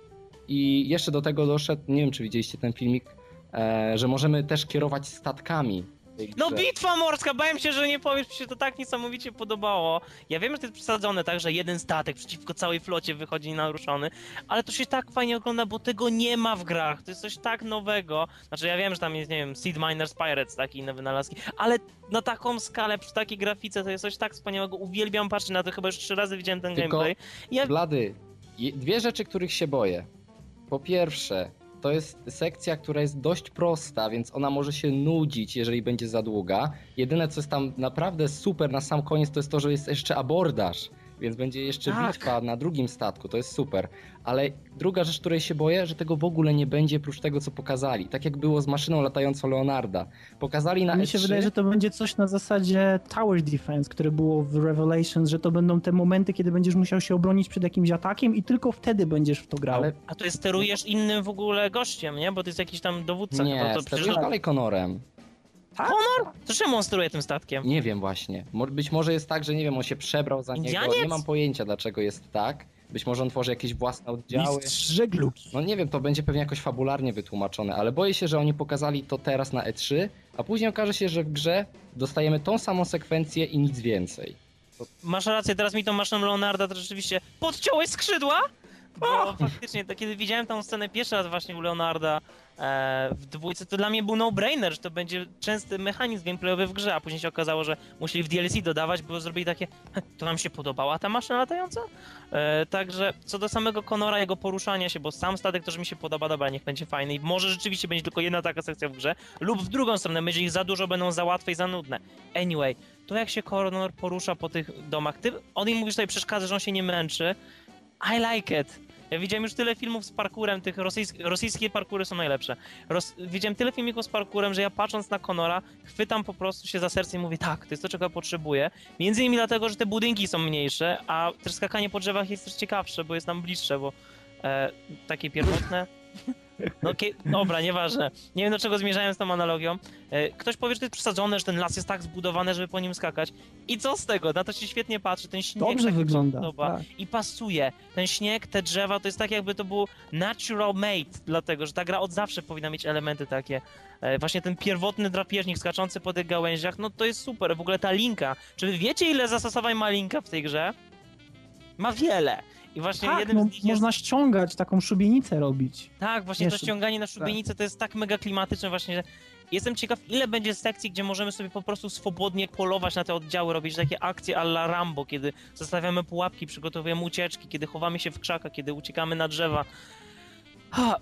i jeszcze do tego doszedł, nie wiem czy widzieliście ten filmik, e, że możemy też kierować statkami. No bitwa morska, bałem się, że nie powiesz, mi się to tak niesamowicie podobało. Ja wiem, że to jest przesadzone, tak, że jeden statek przeciwko całej flocie wychodzi naruszony, ale to się tak fajnie ogląda, bo tego nie ma w grach, to jest coś tak nowego. Znaczy ja wiem, że tam jest, nie wiem, Seed Miners Pirates, takie inne wynalazki, ale na taką skalę, przy takiej grafice, to jest coś tak wspaniałego, uwielbiam patrzeć na to, chyba już trzy razy widziałem ten Tylko- gameplay. Ja Blady, dwie rzeczy, których się boję. Po pierwsze, to jest sekcja, która jest dość prosta, więc ona może się nudzić, jeżeli będzie za długa. Jedyne, co jest tam naprawdę super na sam koniec, to jest to, że jest jeszcze abordaż, więc będzie jeszcze Tak. bitwa na drugim statku, to jest super. Ale druga rzecz, której się boję, że tego w ogóle nie będzie prócz tego, co pokazali. Tak jak było z maszyną latającą Leonarda. Pokazali na Mi się E3, wydaje, że to będzie coś na zasadzie Tower Defense, które było w Revelations, że to będą te momenty, kiedy będziesz musiał się obronić przed jakimś atakiem i tylko wtedy będziesz w to grał. ale A to jest sterujesz innym w ogóle gościem, nie? Bo to jest jakiś tam dowódca. nie, chyba, to sterujesz przecież... dalej Conorem. Tak? To czemu on steruje tym statkiem? Nie wiem właśnie. Mo- Być może jest tak, że nie wiem, on się przebrał za niego. Indianiec? Nie mam pojęcia, dlaczego jest tak. Być może on tworzy jakieś własne oddziały. Mistrz żeglugi. No nie wiem, to będzie pewnie jakoś fabularnie wytłumaczone, ale boję się, że oni pokazali to teraz na E3, a później okaże się, że w grze dostajemy tą samą sekwencję i nic więcej. Masz rację, teraz mi tą maszyną Leonarda to rzeczywiście podciąłeś skrzydła? Bo faktycznie, to kiedy widziałem tą scenę pierwszy raz właśnie u Leonarda w dwójce, to dla mnie był no-brainer, że to będzie częsty mechanizm gameplayowy w grze, a później się okazało, że musieli w DLC dodawać, bo zrobili takie, to nam się podobała ta maszyna latająca? E, także co do samego Conora, jego poruszania się, bo sam statek też mi się podoba, dobra, niech będzie fajny i może rzeczywiście będzie tylko jedna taka sekcja w grze, lub w drugą stronę, będzie ich za dużo, będą za łatwe i za nudne. Anyway, to jak się Conor porusza po tych domach, ty, on im mówisz, że przeszkadza, że on się nie męczy, I like it. Ja widziałem już tyle filmów z parkurem, tych rosyjskich, rosyjskie parkury są najlepsze. Roz, widziałem tyle filmików z parkurem, że ja patrząc na Conora, chwytam po prostu się za serce i mówię, tak, to jest to, czego ja potrzebuję. Między innymi dlatego, że te budynki są mniejsze, a też skakanie po drzewach jest też ciekawsze, bo jest nam bliższe, bo e, takie pierwotne. No dobra, nieważne. Nie wiem do czego zmierzałem z tą analogią. E, ktoś powie, że to jest przesadzone, że ten las jest tak zbudowany, żeby po nim skakać. I co z tego? Na to się świetnie patrzy. Ten śnieg Dobrze tak wygląda. Tak. I pasuje. Ten śnieg, te drzewa, to jest tak jakby to był natural made, dlatego, że ta gra od zawsze powinna mieć elementy takie. E, właśnie ten pierwotny drapieżnik skaczący po tych gałęziach, no to jest super. W ogóle ta linka. Czy wy wiecie, ile zastosowań ma linka w tej grze? Ma wiele. I właśnie tak, jednym no, z nich można jest... ściągać taką szubienicę robić. Tak, właśnie Jeszcze- to ściąganie na szubienicę to jest tak mega klimatyczne właśnie, że jestem ciekaw, ile będzie sekcji, gdzie możemy sobie po prostu swobodnie polować na te oddziały, robić takie akcje alla Rambo, kiedy zostawiamy pułapki, przygotowujemy ucieczki, kiedy chowamy się w krzakach, kiedy uciekamy na drzewa. Ha,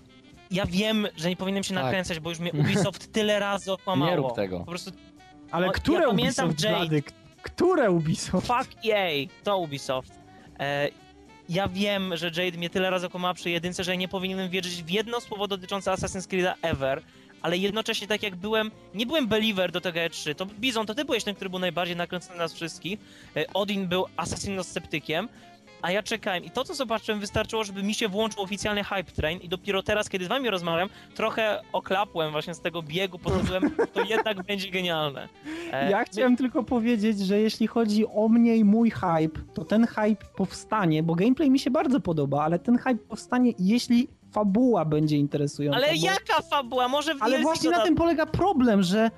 ja wiem, że nie powinienem się Tak. nakręcać, bo już mnie Ubisoft tyle razy okłamało. Nie rób tego. Po prostu Ale No, które ja pamiętam Ubisoft, Jade. Blady? Które Ubisoft? Fuck EA, to Ubisoft. E, ja wiem, że Jade mnie tyle razy okłamała przy jedynce, że ja nie powinienem wierzyć w jedno słowo dotyczące Assassin's Creed'a ever, ale jednocześnie tak jak byłem, nie byłem believer do tego E3, to Bizon, to ty byłeś ten, który był najbardziej nakręcony na nas wszystkich, e, Odin był asasynosceptykiem, a ja czekałem i to, co zobaczyłem, wystarczyło, żeby mi się włączył oficjalny hype train i dopiero teraz, kiedy z wami rozmawiam, trochę oklapłem właśnie z tego biegu, podchodziłem, to jednak będzie genialne. E, Ja chciałem tylko powiedzieć, że jeśli chodzi o mnie i mój hype, to ten hype powstanie, bo gameplay mi się bardzo podoba, ale ten hype powstanie, jeśli fabuła będzie interesująca. Ale bo... jaka fabuła? Może w Ale właśnie na tym polega problem, że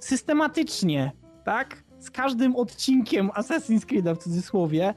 systematycznie, tak? Z każdym odcinkiem Assassin's Creed'a w cudzysłowie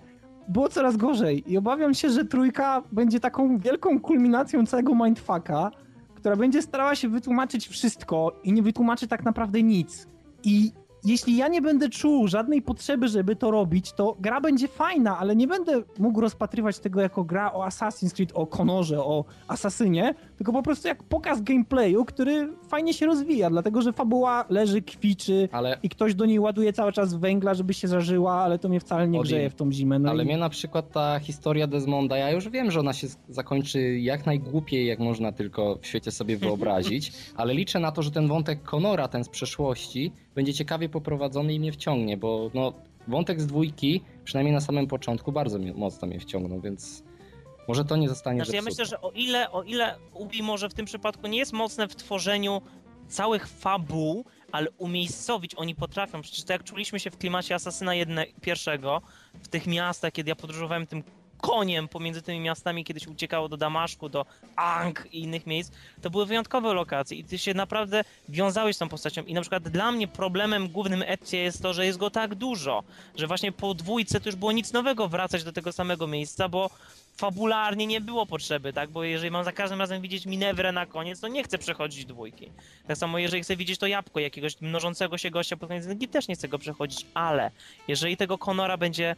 było coraz gorzej i obawiam się, że trójka będzie taką wielką kulminacją całego mindfucka, która będzie starała się wytłumaczyć wszystko i nie wytłumaczy tak naprawdę nic. I jeśli ja nie będę czuł żadnej potrzeby, żeby to robić, to gra będzie fajna, ale nie będę mógł rozpatrywać tego jako gra o Assassin's Creed, o Konorze, o Asasynie, tylko po prostu jak pokaz gameplayu, który fajnie się rozwija, dlatego że fabuła leży, kwiczy Ale, i ktoś do niej ładuje cały czas węgla, żeby się zażyła, ale to mnie wcale nie Odin. grzeje w tą zimę. No ale i... mnie na przykład ta historia Desmonda, ja już wiem, że ona się zakończy jak najgłupiej, jak można tylko w świecie sobie wyobrazić, ale liczę na to, że ten wątek Conora, ten z przeszłości, będzie ciekawie poprowadzony i mnie wciągnie, bo no, wątek z dwójki, przynajmniej na samym początku, bardzo mnie, mocno mnie wciągnął, więc może to nie zostanie Znaczy, ja myślę, że o ile, o ile Ubi może w tym przypadku nie jest mocne w tworzeniu całych fabuł, ale umiejscowić oni potrafią. Przecież tak jak czuliśmy się w klimacie Asasyna jedne, pierwszego, w tych miastach, kiedy ja podróżowałem tym koniem pomiędzy tymi miastami, kiedy się uciekało do Damaszku, do Ang i innych miejsc, to były wyjątkowe lokacje i ty się naprawdę wiązałeś z tą postacią. I na przykład dla mnie problemem głównym Ezio jest to, że jest go tak dużo, że właśnie po dwójce to już było nic nowego wracać do tego samego miejsca, bo fabularnie nie było potrzeby, tak? Bo jeżeli mam za każdym razem widzieć Minewrę na koniec, to nie chcę przechodzić dwójki. Tak samo jeżeli chcę widzieć to jabłko jakiegoś mnożącego się gościa pod koniec też nie chcę go przechodzić, ale jeżeli tego Konora będzie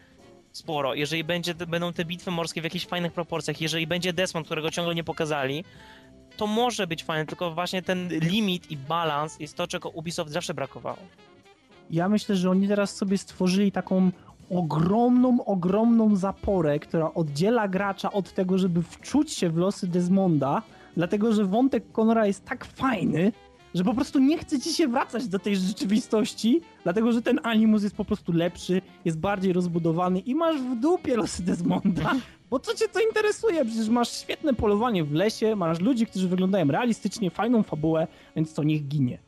sporo, jeżeli będzie, będą te bitwy morskie w jakichś fajnych proporcjach, jeżeli będzie Desmond, którego ciągle nie pokazali, to może być fajne, tylko właśnie ten limit i balans jest to, czego Ubisoft zawsze brakowało. Ja myślę, że oni teraz sobie stworzyli taką ogromną, ogromną zaporę, która oddziela gracza od tego, żeby wczuć się w losy Desmonda, dlatego że wątek Conora jest tak fajny, że po prostu nie chce ci się wracać do tej rzeczywistości, dlatego że ten animus jest po prostu lepszy, jest bardziej rozbudowany i masz w dupie losy Desmonda. Bo co cię to interesuje? Przecież masz świetne polowanie w lesie, masz ludzi, którzy wyglądają realistycznie, fajną fabułę, więc to niech ginie.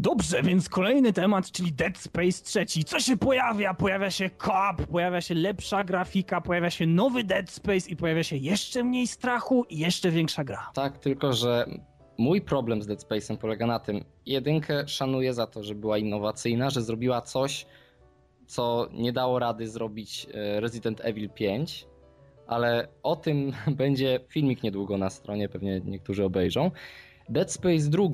Dobrze, więc kolejny temat, czyli Dead Space 3. Co się pojawia? Pojawia się koop, pojawia się lepsza grafika, pojawia się nowy Dead Space i pojawia się jeszcze mniej strachu i jeszcze większa gra. Tak, tylko że mój problem z Dead Space'em polega na tym, jedynkę szanuję za to, że była innowacyjna, że zrobiła coś, co nie dało rady zrobić e, Resident Evil 5, ale o tym będzie filmik niedługo na stronie, pewnie niektórzy obejrzą. Dead Space 2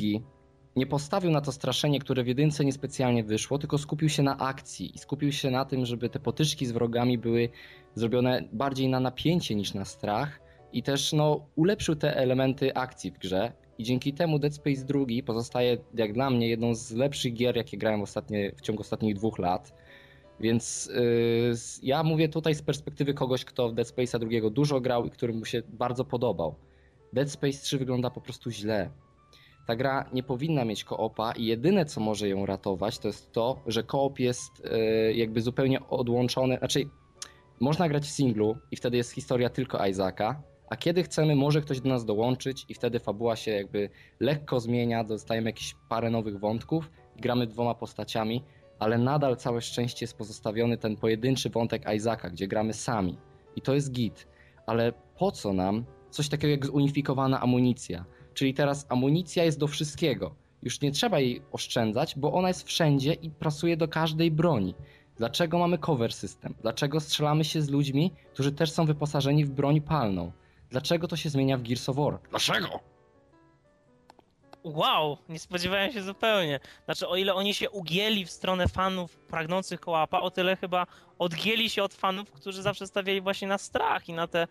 nie postawił na to straszenie, które w jedynce niespecjalnie wyszło, tylko skupił się na akcji i skupił się na tym, żeby te potyczki z wrogami były zrobione bardziej na napięcie niż na strach i też no, ulepszył te elementy akcji w grze i dzięki temu Dead Space 2 pozostaje jak dla mnie jedną z lepszych gier, jakie grałem ostatnie, w ciągu ostatnich dwóch lat. Więc yy, ja mówię tutaj z perspektywy kogoś, kto w Dead Space'a drugiego dużo grał i który mu się bardzo podobał. Dead Space 3 wygląda po prostu źle. Ta gra nie powinna mieć koopa i jedyne co może ją ratować to jest to, że koop jest yy, jakby zupełnie odłączony, znaczy można grać w singlu i wtedy jest historia tylko Isaaca, a kiedy chcemy, może ktoś do nas dołączyć i wtedy fabuła się jakby lekko zmienia, dostajemy jakieś parę nowych wątków gramy dwoma postaciami, ale nadal całe szczęście jest pozostawiony ten pojedynczy wątek Isaaca, gdzie gramy sami. I to jest git. Ale po co nam coś takiego jak zunifikowana amunicja? Czyli teraz amunicja jest do wszystkiego. Już nie trzeba jej oszczędzać, bo ona jest wszędzie i prasuje do każdej broni. Dlaczego mamy cover system? Dlaczego strzelamy się z ludźmi, którzy też są wyposażeni w broń palną? Dlaczego to się zmienia w Gears of War? Dlaczego? Wow, nie spodziewałem się zupełnie. Znaczy, o ile oni się ugięli w stronę fanów pragnących kołapa, o tyle chyba odgięli się od fanów, którzy zawsze stawiali właśnie na strach i na te...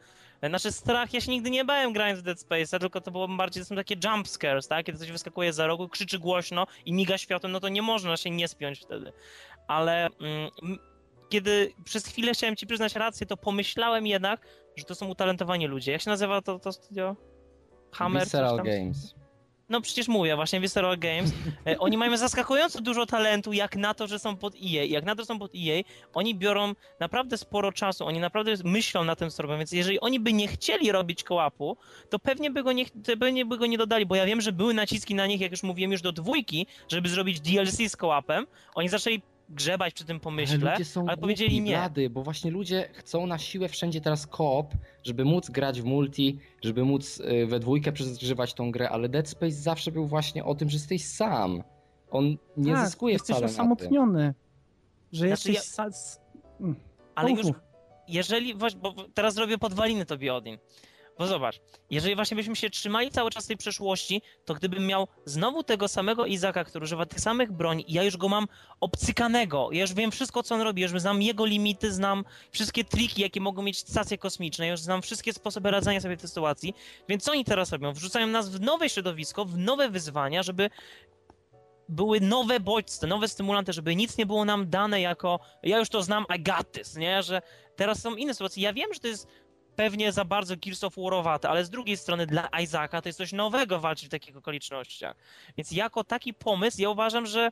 Znaczy strach, ja się nigdy nie bałem grając w Dead Space, tylko to było bardziej, to są takie jump scares, tak? Kiedy coś wyskakuje za rogu, krzyczy głośno i miga światłem, no to nie można się nie spiąć wtedy. Ale mm, kiedy przez chwilę chciałem ci przyznać rację, to pomyślałem jednak, że to są utalentowani ludzie. Jak się nazywa to, to studio? Hammer? Visceral Games. No przecież mówię, właśnie Visceral Games. E, oni mają zaskakująco dużo talentu, jak na to, że są pod EA. Jak na to, że są pod EA, oni biorą naprawdę sporo czasu, oni naprawdę myślą na tym, co robią, więc jeżeli oni by nie chcieli robić kołapu, to pewnie by go nie, pewnie by go nie dodali, bo ja wiem, że były naciski na nich, jak już mówiłem, już do dwójki, żeby zrobić DLC z kołapem. Oni zaczęli grzebać przy tym pomyśle, ale, są ale powiedzieli nie. Blady, bo właśnie ludzie chcą na siłę wszędzie teraz koop, żeby móc grać w multi, żeby móc y, we dwójkę przeżywać tą grę, ale Dead Space zawsze był właśnie o tym, że jesteś sam. On nie tak, zyskuje jesteś wcale osamotniony. Że znaczy jesteś... Ja... Ale już, jeżeli, bo teraz robię podwaliny tobie Odin. Bo zobacz, jeżeli właśnie byśmy się trzymali cały czas tej przeszłości, to gdybym miał znowu tego samego Izaka, który używa tych samych broni ja już go mam obcykanego, ja już wiem wszystko, co on robi, już znam jego limity, znam wszystkie triki, jakie mogą mieć stacje kosmiczne, już znam wszystkie sposoby radzenia sobie w tej sytuacji, więc co oni teraz robią? Wrzucają nas w nowe środowisko, w nowe wyzwania, żeby były nowe bodźce, nowe stymulanty, żeby nic nie było nam dane jako ja już to znam, I got this, nie? Że teraz są inne sytuacje. Ja wiem, że to jest pewnie za bardzo Gears of War'owate, ale z drugiej strony dla Isaaca to jest coś nowego walczyć w takich okolicznościach. Więc jako taki pomysł ja uważam, że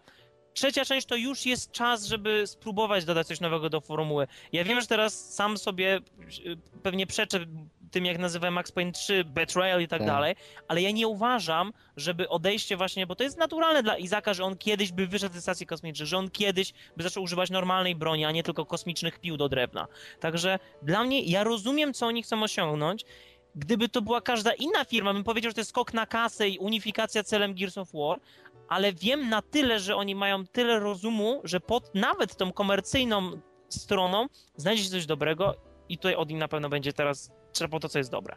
trzecia część to już jest czas, żeby spróbować dodać coś nowego do formuły. Ja wiem, że teraz sam sobie y, pewnie przeczę tym, jak nazywałem Max Payne 3, Betrayal i tak, tak, dalej, ale ja nie uważam, żeby odejście właśnie, bo to jest naturalne dla Izaka, że on kiedyś by wyszedł ze stacji kosmicznej, że on kiedyś by zaczął używać normalnej broni, a nie tylko kosmicznych pił do drewna. Także dla mnie, ja rozumiem, co oni chcą osiągnąć, Gdyby to była każda inna firma, bym powiedział, że to jest skok na kasę i unifikacja celem Gears of War, ale wiem na tyle, że oni mają tyle rozumu, że pod nawet tą komercyjną stroną znajdzie się coś dobrego i tutaj Odin na pewno będzie teraz czerpał to, co jest dobre.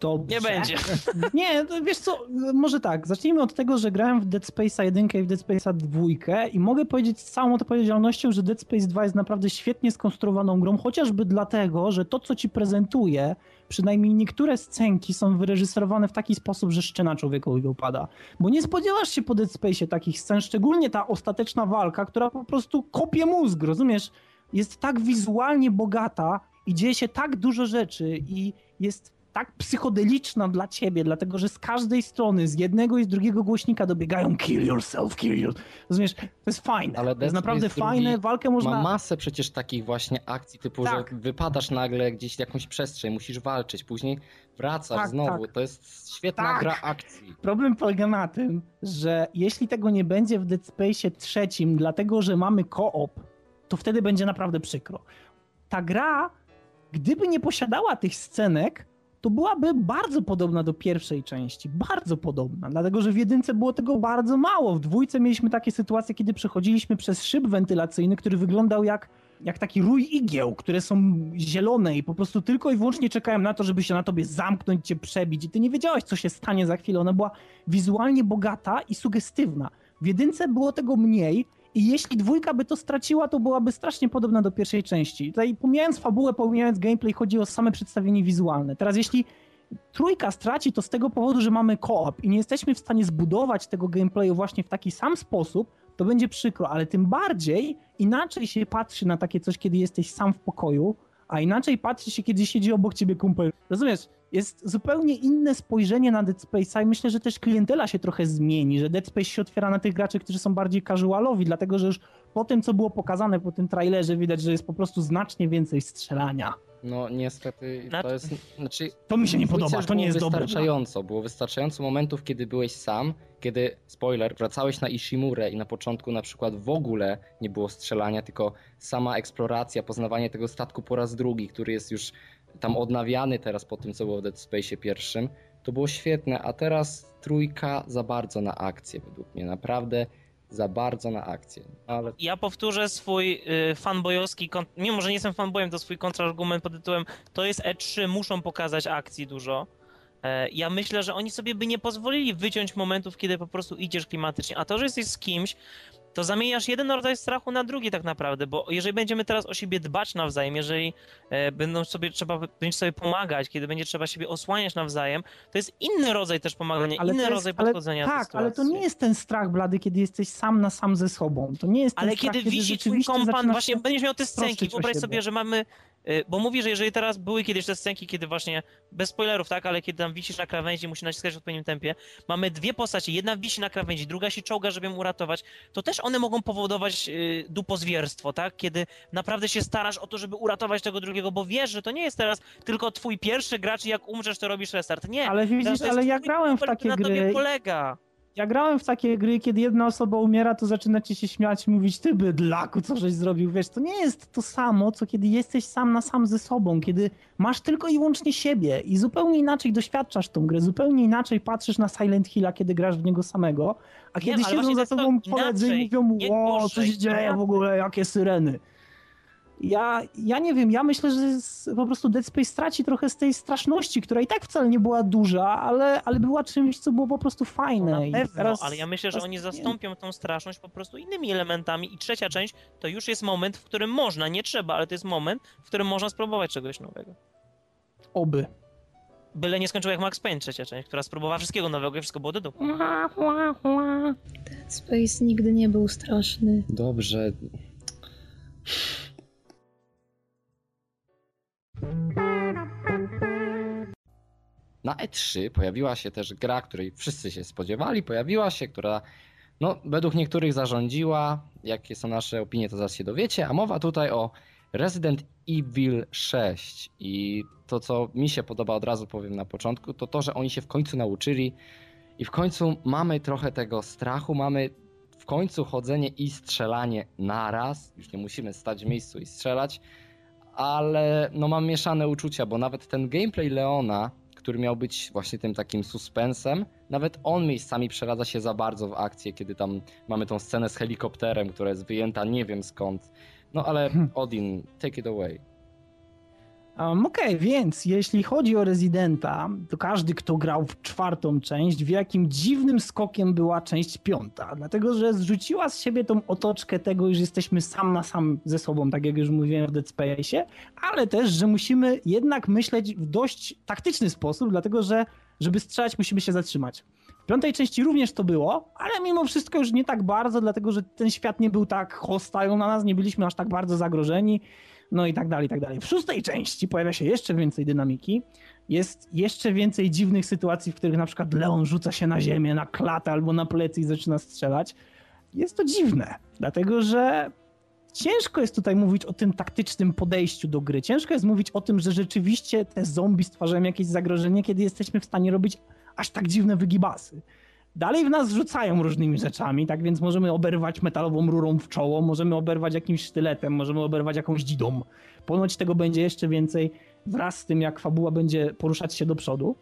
Dobrze. Nie będzie. Nie, wiesz co, może tak, zacznijmy od tego, że grałem w Dead Space'a 1 i w Dead Space'a 2 i mogę powiedzieć z całą odpowiedzialnością, że Dead Space 2 jest naprawdę świetnie skonstruowaną grą, chociażby dlatego, że to, co ci prezentuje, przynajmniej niektóre scenki są wyreżyserowane w taki sposób, że szczena człowiekowi upada. Bo nie spodziewasz się po Dead Space'ie takich scen, szczególnie ta ostateczna walka, która po prostu kopie mózg, rozumiesz? Jest tak wizualnie bogata i dzieje się tak dużo rzeczy i jest tak psychodeliczna dla ciebie, dlatego że z każdej strony, z jednego i z drugiego głośnika dobiegają kill yourself, kill yourself. Rozumiesz? To jest fajne. Ale to jest naprawdę fajne, walkę można... Ma masę przecież takich właśnie akcji, typu, tak. że wypadasz nagle gdzieś w jakąś przestrzeń, musisz walczyć, później wracasz tak, znowu. Tak. To jest świetna tak. gra akcji. Problem polega na tym, że jeśli tego nie będzie w Dead Space trzecim, dlatego że mamy koop, to wtedy będzie naprawdę przykro. Ta gra, gdyby nie posiadała tych scenek, to byłaby bardzo podobna do pierwszej części. Bardzo podobna, dlatego że w jedynce było tego bardzo mało. W dwójce mieliśmy takie sytuacje, kiedy przechodziliśmy przez szyb wentylacyjny, który wyglądał jak, jak taki rój igieł, które są zielone i po prostu tylko i wyłącznie czekają na to, żeby się na tobie zamknąć, cię przebić. I ty nie wiedziałeś, co się stanie za chwilę. Ona była wizualnie bogata i sugestywna. W jedynce było tego mniej i jeśli dwójka by to straciła, to byłaby strasznie podobna do pierwszej części. Tutaj pomijając fabułę, pomijając gameplay, chodzi o same przedstawienie wizualne. Teraz jeśli trójka straci, to z tego powodu, że mamy koop i nie jesteśmy w stanie zbudować tego gameplayu właśnie w taki sam sposób, to będzie przykro, ale tym bardziej inaczej się patrzy na takie coś, kiedy jesteś sam w pokoju, a inaczej patrzy się, kiedy siedzi obok ciebie kumpel. Rozumiesz? Jest zupełnie inne spojrzenie na Dead Space'a i myślę, że też klientela się trochę zmieni, że Dead Space się otwiera na tych graczy, którzy są bardziej casualowi, dlatego że już po tym, co było pokazane po tym trailerze, widać, że jest po prostu znacznie więcej strzelania. No niestety to jest. Znaczy, to mi się nie podoba, to nie jest dobre. Wystarczająco, było wystarczająco momentów, kiedy byłeś sam, kiedy, spoiler, wracałeś na Ishimurę i na początku na przykład w ogóle nie było strzelania, tylko sama eksploracja, poznawanie tego statku po raz drugi, który jest już tam odnawiany teraz po tym, co było w Dead Space pierwszym. To było świetne, a teraz trójka za bardzo na akcję według mnie. Naprawdę za bardzo na akcję. Ale... Ja powtórzę swój y, fanboyowski, mimo że nie jestem fanboyem, to swój kontrargument pod tytułem to jest E3, muszą pokazać akcji dużo. E, ja myślę, że oni sobie by nie pozwolili wyciąć momentów, kiedy po prostu idziesz klimatycznie. A to, że jesteś z kimś, to zamieniasz jeden rodzaj strachu na drugi tak naprawdę, bo jeżeli będziemy teraz o siebie dbać nawzajem, jeżeli e, będą sobie trzeba będzie sobie pomagać, kiedy będzie trzeba siebie osłaniać nawzajem, to jest inny rodzaj też pomagania, ale inny jest, rodzaj podchodzenia ale, Tak, ale to nie jest ten strach blady, kiedy jesteś sam na sam ze sobą. To nie jest Ale strach, kiedy wisi twój kompan, właśnie będziesz miał te scenki, wyobraź sobie, że mamy bo mówi, że jeżeli teraz były kiedyś te scenki, kiedy właśnie, bez spoilerów, tak, ale kiedy tam wisisz na krawędzi, musi naciskać w odpowiednim tempie, mamy dwie postacie, jedna wisi na krawędzi, druga się czołga, żeby ją uratować, to też one mogą powodować yy, dupozwierstwo, tak, kiedy naprawdę się starasz o to, żeby uratować tego drugiego, bo wiesz, że to nie jest teraz tylko twój pierwszy gracz i jak umrzesz, to robisz restart. Nie. Ale widzisz, ale ja grałem w takie gry. Na polega. Ja grałem w takie gry, kiedy jedna osoba umiera, to zaczynacie się śmiać i mówić, ty bydlaku, co żeś zrobił, wiesz, to nie jest to samo, co kiedy jesteś sam na sam ze sobą, kiedy masz tylko i wyłącznie siebie i zupełnie inaczej doświadczasz tą grę, zupełnie inaczej patrzysz na Silent Hilla, kiedy grasz w niego samego, a kiedy nie, siedzą za tobą koledzy i mówią, o, co się dzieje w ogóle, jakie syreny ja, ja nie wiem, ja myślę, że po prostu Dead Space straci trochę z tej straszności, która i tak wcale nie była duża, ale, ale była czymś, co było po prostu fajne. No na pewno, teraz, ale ja myślę, że oni zastąpią tą straszność po prostu innymi elementami i trzecia część to już jest moment, w którym można, nie trzeba, ale to jest moment, w którym można spróbować czegoś nowego. Oby. Byle nie skończył jak Max Payne trzecia część, która spróbowała wszystkiego nowego i wszystko było do dupy. Dead Space nigdy nie był straszny. Dobrze. Na E3 pojawiła się też gra, której wszyscy się spodziewali, pojawiła się, która no, według niektórych zarządziła. Jakie są nasze opinie, to zaraz się dowiecie. A mowa tutaj o Resident Evil 6. I to, co mi się podoba, od razu powiem na początku, to to, że oni się w końcu nauczyli i w końcu mamy trochę tego strachu, mamy w końcu chodzenie i strzelanie naraz. Już nie musimy stać w miejscu i strzelać ale no mam mieszane uczucia, bo nawet ten gameplay Leona, który miał być właśnie tym takim suspensem, nawet on miejscami przeradza się za bardzo w akcję, kiedy tam mamy tą scenę z helikopterem, która jest wyjęta nie wiem skąd. No ale hmm. Odin, take it away. Um, Okej, okay, więc jeśli chodzi o Residenta, to każdy, kto grał w czwartą część, wie jakim dziwnym skokiem była część piąta. Dlatego, że zrzuciła z siebie tą otoczkę tego, że jesteśmy sam na sam ze sobą, tak jak już mówiłem w Dead Space, ale też, że musimy jednak myśleć w dość taktyczny sposób, dlatego że żeby strzelać musimy się zatrzymać. W piątej części również to było, ale mimo wszystko już nie tak bardzo, dlatego że ten świat nie był tak hostile na nas, nie byliśmy aż tak bardzo zagrożeni no i tak dalej, i tak dalej. W szóstej części pojawia się jeszcze więcej dynamiki, jest jeszcze więcej dziwnych sytuacji, w których na przykład Leon rzuca się na ziemię, na klatę albo na plecy i zaczyna strzelać. Jest to dziwne, dlatego że ciężko jest tutaj mówić o tym taktycznym podejściu do gry. Ciężko jest mówić o tym, że rzeczywiście te zombie stwarzają jakieś zagrożenie, kiedy jesteśmy w stanie robić aż tak dziwne wygibasy dalej w nas rzucają różnymi rzeczami, tak więc możemy oberwać metalową rurą w czoło, możemy oberwać jakimś sztyletem, możemy oberwać jakąś dzidą. Ponoć tego będzie jeszcze więcej. wraz z tym, jak fabuła będzie poruszać się do przodu.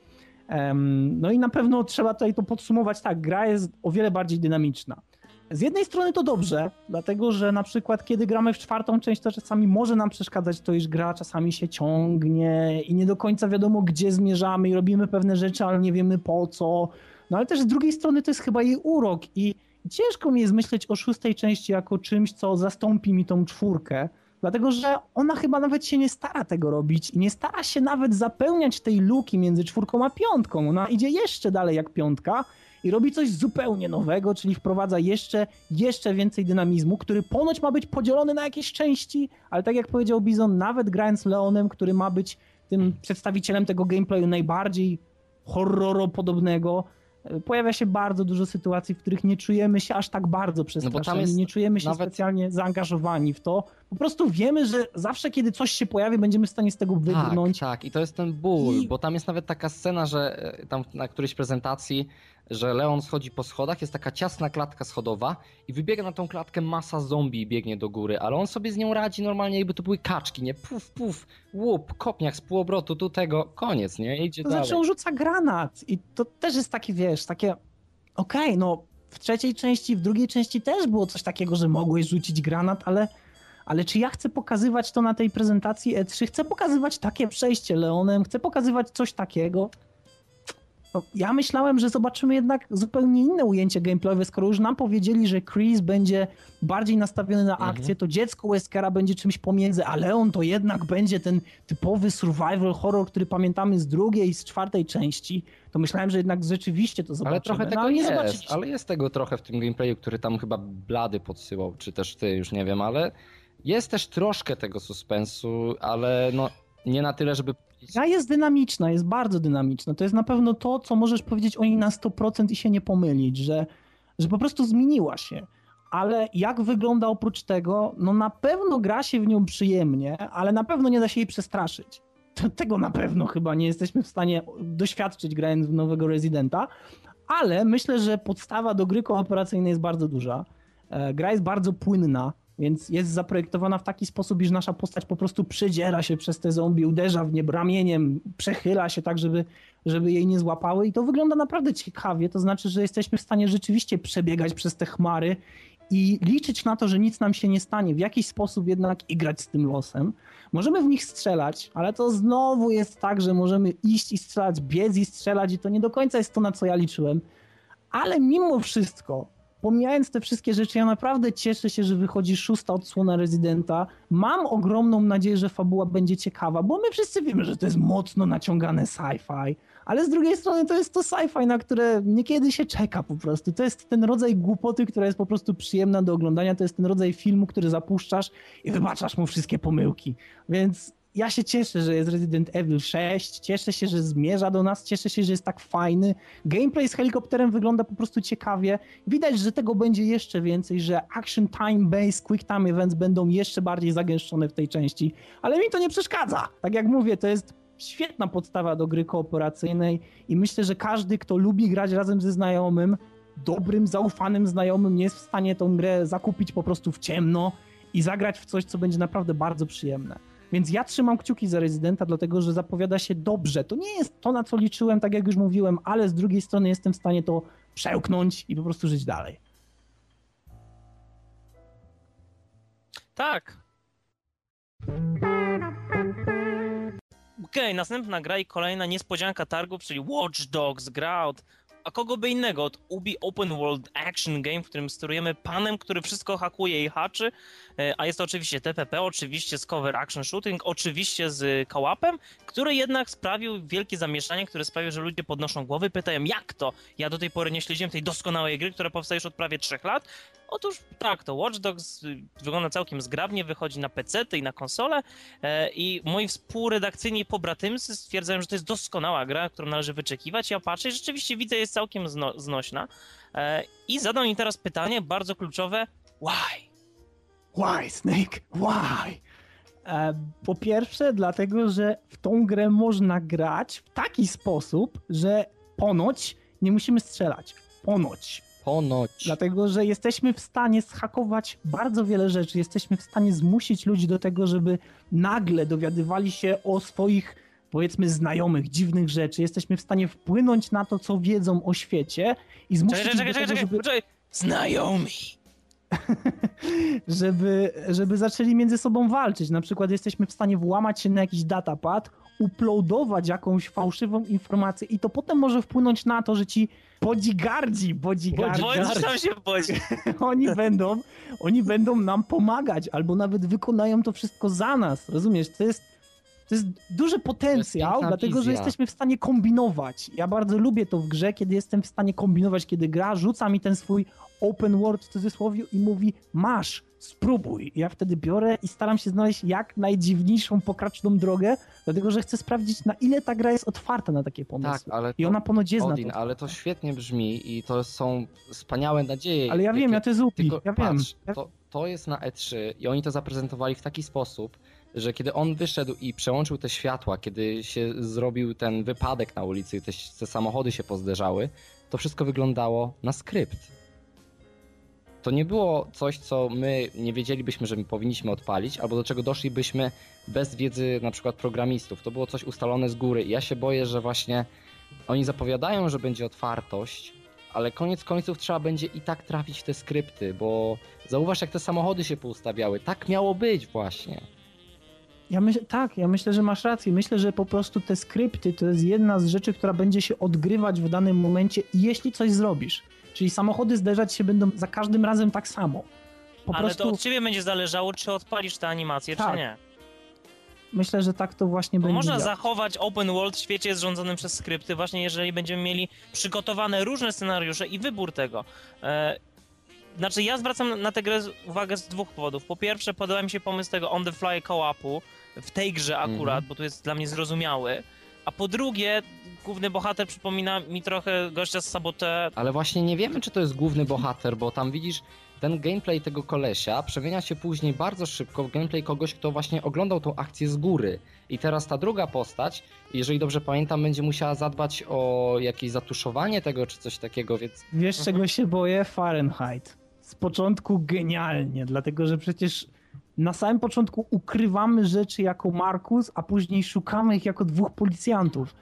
No i na pewno trzeba tutaj to podsumować tak, gra jest o wiele bardziej dynamiczna. Z jednej strony to dobrze, dlatego że na przykład kiedy gramy w czwartą część, to czasami może nam przeszkadzać to, iż gra czasami się ciągnie i nie do końca wiadomo, gdzie zmierzamy i robimy pewne rzeczy, ale nie wiemy po co. No ale też z drugiej strony to jest chyba jej urok i ciężko mi jest myśleć o szóstej części jako czymś, co zastąpi mi tą czwórkę, dlatego że ona chyba nawet się nie stara tego robić i nie stara się nawet zapełniać tej luki między czwórką a piątką. Ona idzie jeszcze dalej jak piątka i robi coś zupełnie nowego, czyli wprowadza jeszcze, jeszcze więcej dynamizmu, który ponoć ma być podzielony na jakieś części, ale tak jak powiedział Bizon, nawet grając Leonem, który ma być tym przedstawicielem tego gameplayu najbardziej horroropodobnego, pojawia się bardzo dużo sytuacji, w których nie czujemy się aż tak bardzo przestraszeni, no nie czujemy się nawet... specjalnie zaangażowani w to. Po prostu wiemy, że zawsze, kiedy coś się pojawi, będziemy w stanie z tego wybrnąć. Tak, tak. I to jest ten ból, I... bo tam jest nawet taka scena, że e, tam na którejś prezentacji że Leon schodzi po schodach, jest taka ciasna klatka schodowa i wybiega na tą klatkę masa zombie i biegnie do góry, ale on sobie z nią radzi normalnie, jakby to były kaczki, nie? Puf, puf, łup, kopniak z półobrotu, tu tego, koniec, nie? Idzie to dalej. Znaczy on rzuca granat i to też jest takie, wiesz, takie okej, okay, no w trzeciej części, w drugiej części też było coś takiego, że mogłeś rzucić granat, ale ale czy ja chcę pokazywać to na tej prezentacji E3? Chcę pokazywać takie przejście Leonem, chcę pokazywać coś takiego. No, ja myślałem, że zobaczymy jednak zupełnie inne ujęcie gameplayowe, skoro już nam powiedzieli, że Chris będzie bardziej nastawiony na akcję, mhm. to dziecko Weskera będzie czymś pomiędzy, a Leon to jednak będzie ten typowy survival horror, który pamiętamy z drugiej i z czwartej części. To myślałem, że jednak rzeczywiście to zobaczymy. Ale trochę no, tego no, nie jest, ale jest tego trochę w tym gameplayu, który tam chyba Blady podsyłał, czy też ty, już nie wiem, ale jest też troszkę tego suspensu, ale no nie na tyle, żeby Gra jest dynamiczna, jest bardzo dynamiczna. To jest na pewno to, co możesz powiedzieć o niej na 100% i się nie pomylić, że, że po prostu zmieniła się. Ale jak wygląda oprócz tego? No na pewno gra się w nią przyjemnie, ale na pewno nie da się jej przestraszyć. Tego na pewno chyba nie jesteśmy w stanie doświadczyć grając w nowego Residenta, ale myślę, że podstawa do gry kooperacyjnej jest bardzo duża. E, gra jest bardzo płynna, więc jest zaprojektowana w taki sposób, iż nasza postać po prostu przedziera się przez te zombie, uderza w nie ramieniem, przechyla się tak, żeby, żeby jej nie złapały i to wygląda naprawdę ciekawie. To znaczy, że jesteśmy w stanie rzeczywiście przebiegać przez te chmary i liczyć na to, że nic nam się nie stanie, w jakiś sposób jednak igrać z tym losem. Możemy w nich strzelać, ale to znowu jest tak, że możemy iść i strzelać, biec i strzelać i to nie do końca jest to, na co ja liczyłem. Ale mimo wszystko pomijając te wszystkie rzeczy, ja naprawdę cieszę się, że wychodzi szósta odsłona Rezydenta. Mam ogromną nadzieję, że fabuła będzie ciekawa, bo my wszyscy wiemy, że to jest mocno naciągane sci-fi, ale z drugiej strony to jest to sci-fi, na które niekiedy się czeka po prostu. To jest ten rodzaj głupoty, która jest po prostu przyjemna do oglądania, to jest ten rodzaj filmu, który zapuszczasz i wybaczasz mu wszystkie pomyłki. Więc ja się cieszę, że jest Resident Evil 6, cieszę się, że zmierza do nas, cieszę się, że jest tak fajny. Gameplay z helikopterem wygląda po prostu ciekawie. Widać, że tego będzie jeszcze więcej, że action time based quick time events będą jeszcze bardziej zagęszczone w tej części, ale mi to nie przeszkadza. Tak jak mówię, to jest świetna podstawa do gry kooperacyjnej i myślę, że każdy, kto lubi grać razem ze znajomym, dobrym, zaufanym znajomym, nie jest w stanie tą grę zakupić po prostu w ciemno i zagrać w coś, co będzie naprawdę bardzo przyjemne. Więc ja trzymam kciuki za rezydenta, dlatego że zapowiada się dobrze. To nie jest to, na co liczyłem, tak jak już mówiłem, ale z drugiej strony jestem w stanie to przełknąć i po prostu żyć dalej. Tak. Okej, okay, następna gra i kolejna niespodzianka targów, czyli Watch Dogs, gra od a kogo by innego od Ubi Open World Action Game, w którym sterujemy panem, który wszystko hakuje i haczy, a jest to oczywiście TPP, oczywiście z cover action shooting, oczywiście z kołapem, który jednak sprawił wielkie zamieszanie, które sprawiło, że ludzie podnoszą głowy, pytają jak to? Ja do tej pory nie śledziłem tej doskonałej gry, która powstaje już od prawie trzech lat, Otóż tak, to Watch Dogs y, wygląda całkiem zgrabnie, wychodzi na PC i na konsole e, i moi współredakcyjni pobratymcy stwierdzają, że to jest doskonała gra, którą należy wyczekiwać. Ja patrzę i rzeczywiście widzę, jest całkiem zno znośna. E, I zadam im teraz pytanie bardzo kluczowe. Why? Why, Snake? Why? E, po pierwsze, dlatego, że w tą grę można grać w taki sposób, że ponoć nie musimy strzelać. Ponoć Ponoć. Dlatego, że jesteśmy w stanie schakować bardzo wiele rzeczy. Jesteśmy w stanie zmusić ludzi do tego, żeby nagle dowiadywali się o swoich, powiedzmy, znajomych, dziwnych rzeczy. Jesteśmy w stanie wpłynąć na to, co wiedzą o świecie i zmusić Czekaj, czekaj, ich do czekaj, tego, czekaj, żeby, poczekaj. Znajomi. żeby, żeby zaczęli między sobą walczyć. Na przykład jesteśmy w stanie włamać się na jakiś datapad, uploadować jakąś fałszywą informację i to potem może wpłynąć na to, że ci bodyguardzi, bodyguardzi, bądź. oni będą, oni będą nam pomagać, albo nawet wykonają to wszystko za nas, rozumiesz? To jest, to jest duży potencjał, piękna dlatego że jesteśmy w stanie kombinować. Ja bardzo lubię to w grze, kiedy jestem w stanie kombinować, kiedy gra rzuca mi ten swój open world w cudzysłowie i mówi masz, spróbuj. I ja wtedy biorę i staram się znaleźć jak najdziwniejszą, pokraczną drogę, dlatego że chcę sprawdzić, na ile ta gra jest otwarta na takie pomysły. Tak, ale I ona ponoć jest Odin, na to ale to świetnie brzmi i to są wspaniałe nadzieje. Ale ja wiem, jakie- ja to jest upi, ja wiem. patrz, to, to jest na E3 i oni to zaprezentowali w taki sposób, kiedy on wyszedł i przełączył te światła, kiedy się zrobił ten wypadek na ulicy te, te samochody się pozderzały, to wszystko wyglądało na skrypt. To nie było coś, co my nie wiedzielibyśmy, że my powinniśmy odpalić, albo do czego doszlibyśmy bez wiedzy na przykład programistów. To było coś ustalone z góry i ja się boję, że właśnie oni zapowiadają, że będzie otwartość, ale koniec końców trzeba będzie i tak trafić w te skrypty, bo zauważ jak te samochody się poustawiały. Tak miało być właśnie. Ja myślę, tak, ja myślę, że masz rację. Myślę, że po prostu te skrypty to jest jedna z rzeczy, która będzie się odgrywać w danym momencie, jeśli coś zrobisz. Czyli samochody zderzać się będą za każdym razem tak samo. Po Ale prostu to od ciebie będzie zależało, czy odpalisz tę animację, Tak, czy nie. myślę, że tak to właśnie Bo będzie. można działać. zachować open world w świecie zrządzonym przez skrypty, właśnie jeżeli będziemy mieli przygotowane różne scenariusze i wybór tego. E, znaczy, ja zwracam na tę grę uwagę z dwóch powodów. Po pierwsze, podoba mi się pomysł tego on the fly co-opu w tej grze akurat, Mhm. bo tu jest dla mnie zrozumiały. A po drugie, główny bohater przypomina mi trochę gościa z Sabote. Ale właśnie nie wiemy, czy to jest główny bohater, bo tam widzisz, ten gameplay tego kolesia przemienia się później bardzo szybko w gameplay kogoś, kto właśnie oglądał tą akcję z góry. I teraz ta druga postać, jeżeli dobrze pamiętam, będzie musiała zadbać o jakieś zatuszowanie tego, czy coś takiego, więc Wiesz, czego się boję? Fahrenheit. Z początku genialnie, dlatego że przecież na samym początku ukrywamy rzeczy jako Markus, a później szukamy ich jako dwóch policjantów.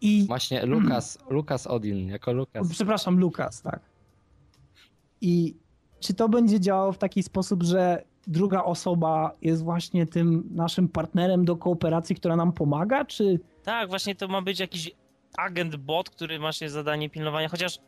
I właśnie Lukas, Lukas Odin, jako Lukas. Przepraszam, Lukas, tak. I czy to będzie działało w taki sposób, że druga osoba jest właśnie tym naszym partnerem do kooperacji, która nam pomaga, czy Tak, właśnie to ma być jakiś agent bot, który ma się zadanie pilnowania, chociaż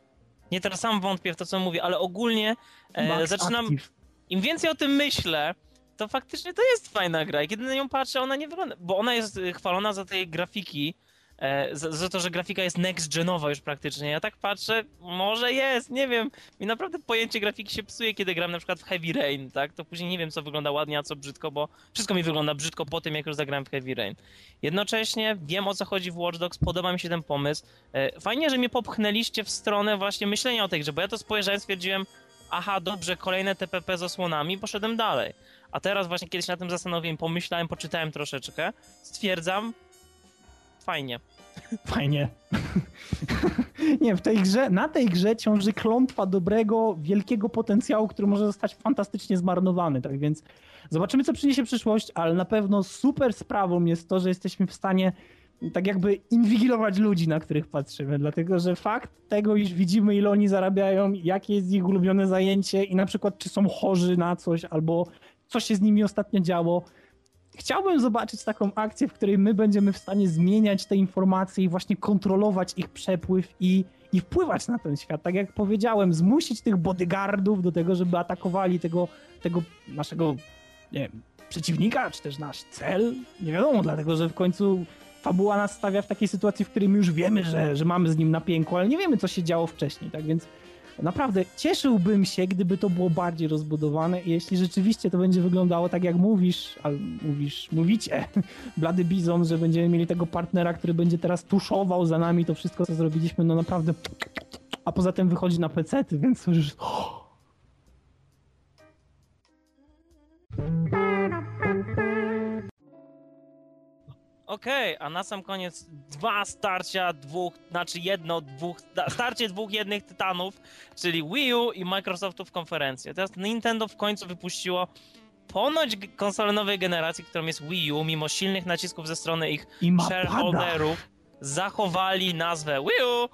nie teraz sam wątpię w to, co mówię, ale ogólnie e, zaczynam. Active? Im więcej o tym myślę, to faktycznie to jest fajna gra. I kiedy na nią patrzę, ona nie wygląda. Bo ona jest y, chwalona za tej grafiki. E, za, za to, że grafika jest next-genowa już praktycznie. Ja tak patrzę, może jest, nie wiem. Mi naprawdę pojęcie grafiki się psuje, kiedy gram na przykład w Heavy Rain, tak? To później nie wiem, co wygląda ładnie, a co brzydko, bo wszystko mi wygląda brzydko po tym, jak już zagrałem w Heavy Rain. Jednocześnie wiem, o co chodzi w Watch Dogs, podoba mi się ten pomysł. E, fajnie, że mnie popchnęliście w stronę właśnie myślenia o tej grze, bo ja to spojrzałem, stwierdziłem, aha, dobrze, kolejne TPP z osłonami, poszedłem dalej. A teraz właśnie kiedyś na tym zastanowiłem, pomyślałem, poczytałem troszeczkę, stwierdzam, fajnie. Fajnie. Nie, w tej grze, na tej grze ciąży klątwa dobrego, wielkiego potencjału, który może zostać fantastycznie zmarnowany. Tak więc zobaczymy, co przyniesie przyszłość, ale na pewno super sprawą jest to, że jesteśmy w stanie tak jakby inwigilować ludzi, na których patrzymy, dlatego że fakt tego, iż widzimy, ile oni zarabiają, jakie jest ich ulubione zajęcie i na przykład, czy są chorzy na coś, albo co się z nimi ostatnio działo, Chciałbym zobaczyć taką akcję, w której my będziemy w stanie zmieniać te informacje i właśnie kontrolować ich przepływ i, i wpływać na ten świat. Tak jak powiedziałem, zmusić tych bodyguardów do tego, żeby atakowali tego, tego naszego nie wiem, przeciwnika, czy też nasz cel. Nie wiadomo, dlatego że w końcu fabuła nas stawia w takiej sytuacji, w której my już wiemy, że, że mamy z nim na pięku, ale nie wiemy, co się działo wcześniej. Tak więc Naprawdę cieszyłbym się, gdyby to było bardziej rozbudowane i jeśli rzeczywiście to będzie wyglądało tak jak mówisz, ale mówisz, mówicie, Blady Bizon, że będziemy mieli tego partnera, który będzie teraz tuszował za nami to wszystko, co zrobiliśmy, no naprawdę a poza tym wychodzi na pecety, więc już Okej, okay, a na sam koniec dwa starcia dwóch, znaczy jedno, dwóch, starcie dwóch jednych tytanów, czyli Wii U i Microsoftów konferencję. Teraz Nintendo w końcu wypuściło ponoć konsolę nowej generacji, którą jest Wii U, mimo silnych nacisków ze strony ich shareholderów, zachowali nazwę Wii U,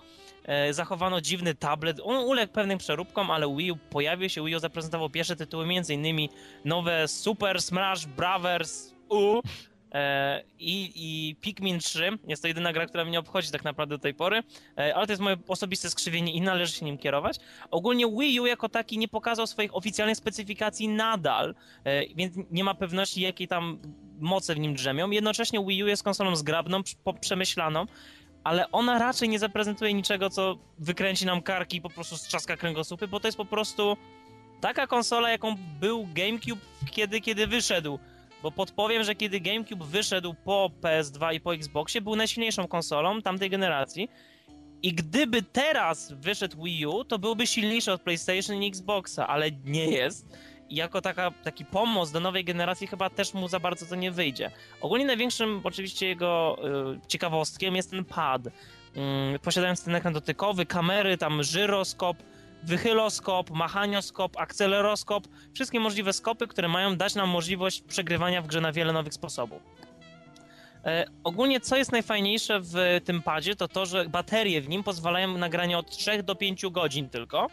e, zachowano dziwny tablet, on uległ pewnym przeróbkom, ale Wii U pojawił się, Wii U zaprezentował pierwsze tytuły, m.in. nowe Super Smash Bros. U, i, i Pikmin 3. Jest to jedyna gra, która mnie obchodzi tak naprawdę do tej pory, e, ale to jest moje osobiste skrzywienie i należy się nim kierować. Ogólnie Wii U jako taki nie pokazał swoich oficjalnych specyfikacji nadal, e, więc nie ma pewności, jakie tam moce w nim drzemią. Jednocześnie Wii U jest konsolą zgrabną, przemyślaną, ale ona raczej nie zaprezentuje niczego, co wykręci nam karki i po prostu strzaska kręgosłupy, bo to jest po prostu taka konsola, jaką był GameCube kiedy, kiedy wyszedł bo podpowiem, że kiedy GameCube wyszedł po PS2 i po Xboxie, był najsilniejszą konsolą tamtej generacji. I gdyby teraz wyszedł Wii U, to byłby silniejszy od PlayStation i Xboxa, ale nie jest. I jako taka, taki pomoc do nowej generacji chyba też mu za bardzo to nie wyjdzie. Ogólnie największym oczywiście jego y, ciekawostkiem jest ten pad. Y, posiadając ten ekran dotykowy, kamery, tam żyroskop, wychyloskop, machanioskop, akceleroskop, wszystkie możliwe skopy, które mają dać nam możliwość przegrywania w grze na wiele nowych sposobów. E, ogólnie co jest najfajniejsze w tym padzie, to to, że baterie w nim pozwalają na granie od 3 do 5 godzin tylko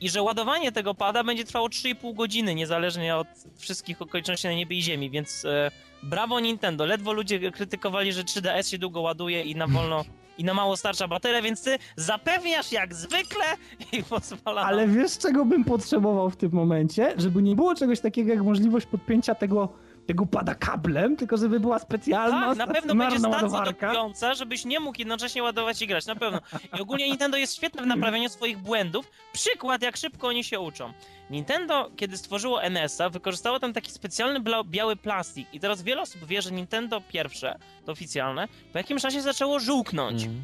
i że ładowanie tego pada będzie trwało 3,5 godziny, niezależnie od wszystkich okoliczności na niebie i ziemi, więc e, brawo Nintendo. Ledwo ludzie krytykowali, że 3DS się długo ładuje i na wolno i na mało starcza bateria, więc ty zapewniasz jak zwykle i pozwala. Ale wiesz, czego bym potrzebował w tym momencie? Żeby nie było czegoś takiego jak możliwość podpięcia tego tego pada kablem, tylko żeby była specjalna Tak, na pewno będzie stacja dokująca, żebyś nie mógł jednocześnie ładować i grać, na pewno. I ogólnie Nintendo jest świetne w naprawianiu swoich błędów. Przykład, jak szybko oni się uczą. Nintendo, kiedy stworzyło NS-a, wykorzystało tam taki specjalny biały plastik i teraz wiele osób wie, że Nintendo pierwsze, to oficjalne, po jakimś czasie zaczęło żółknąć. Mm.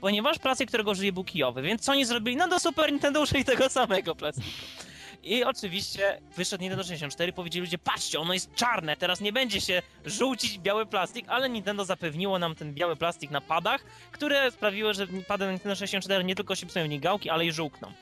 Ponieważ plastik, którego użyje był kijowy, więc co oni zrobili? No do Super Nintendo użyli tego samego plastiku. I oczywiście wyszedł Nintendo 64 powiedzieli ludzie, patrzcie, ono jest czarne, teraz nie będzie się żółcić biały plastik, ale Nintendo zapewniło nam ten biały plastik na padach, które sprawiły, że pady na Nintendo 64 nie tylko się psują w nich gałki, ale i żółkną.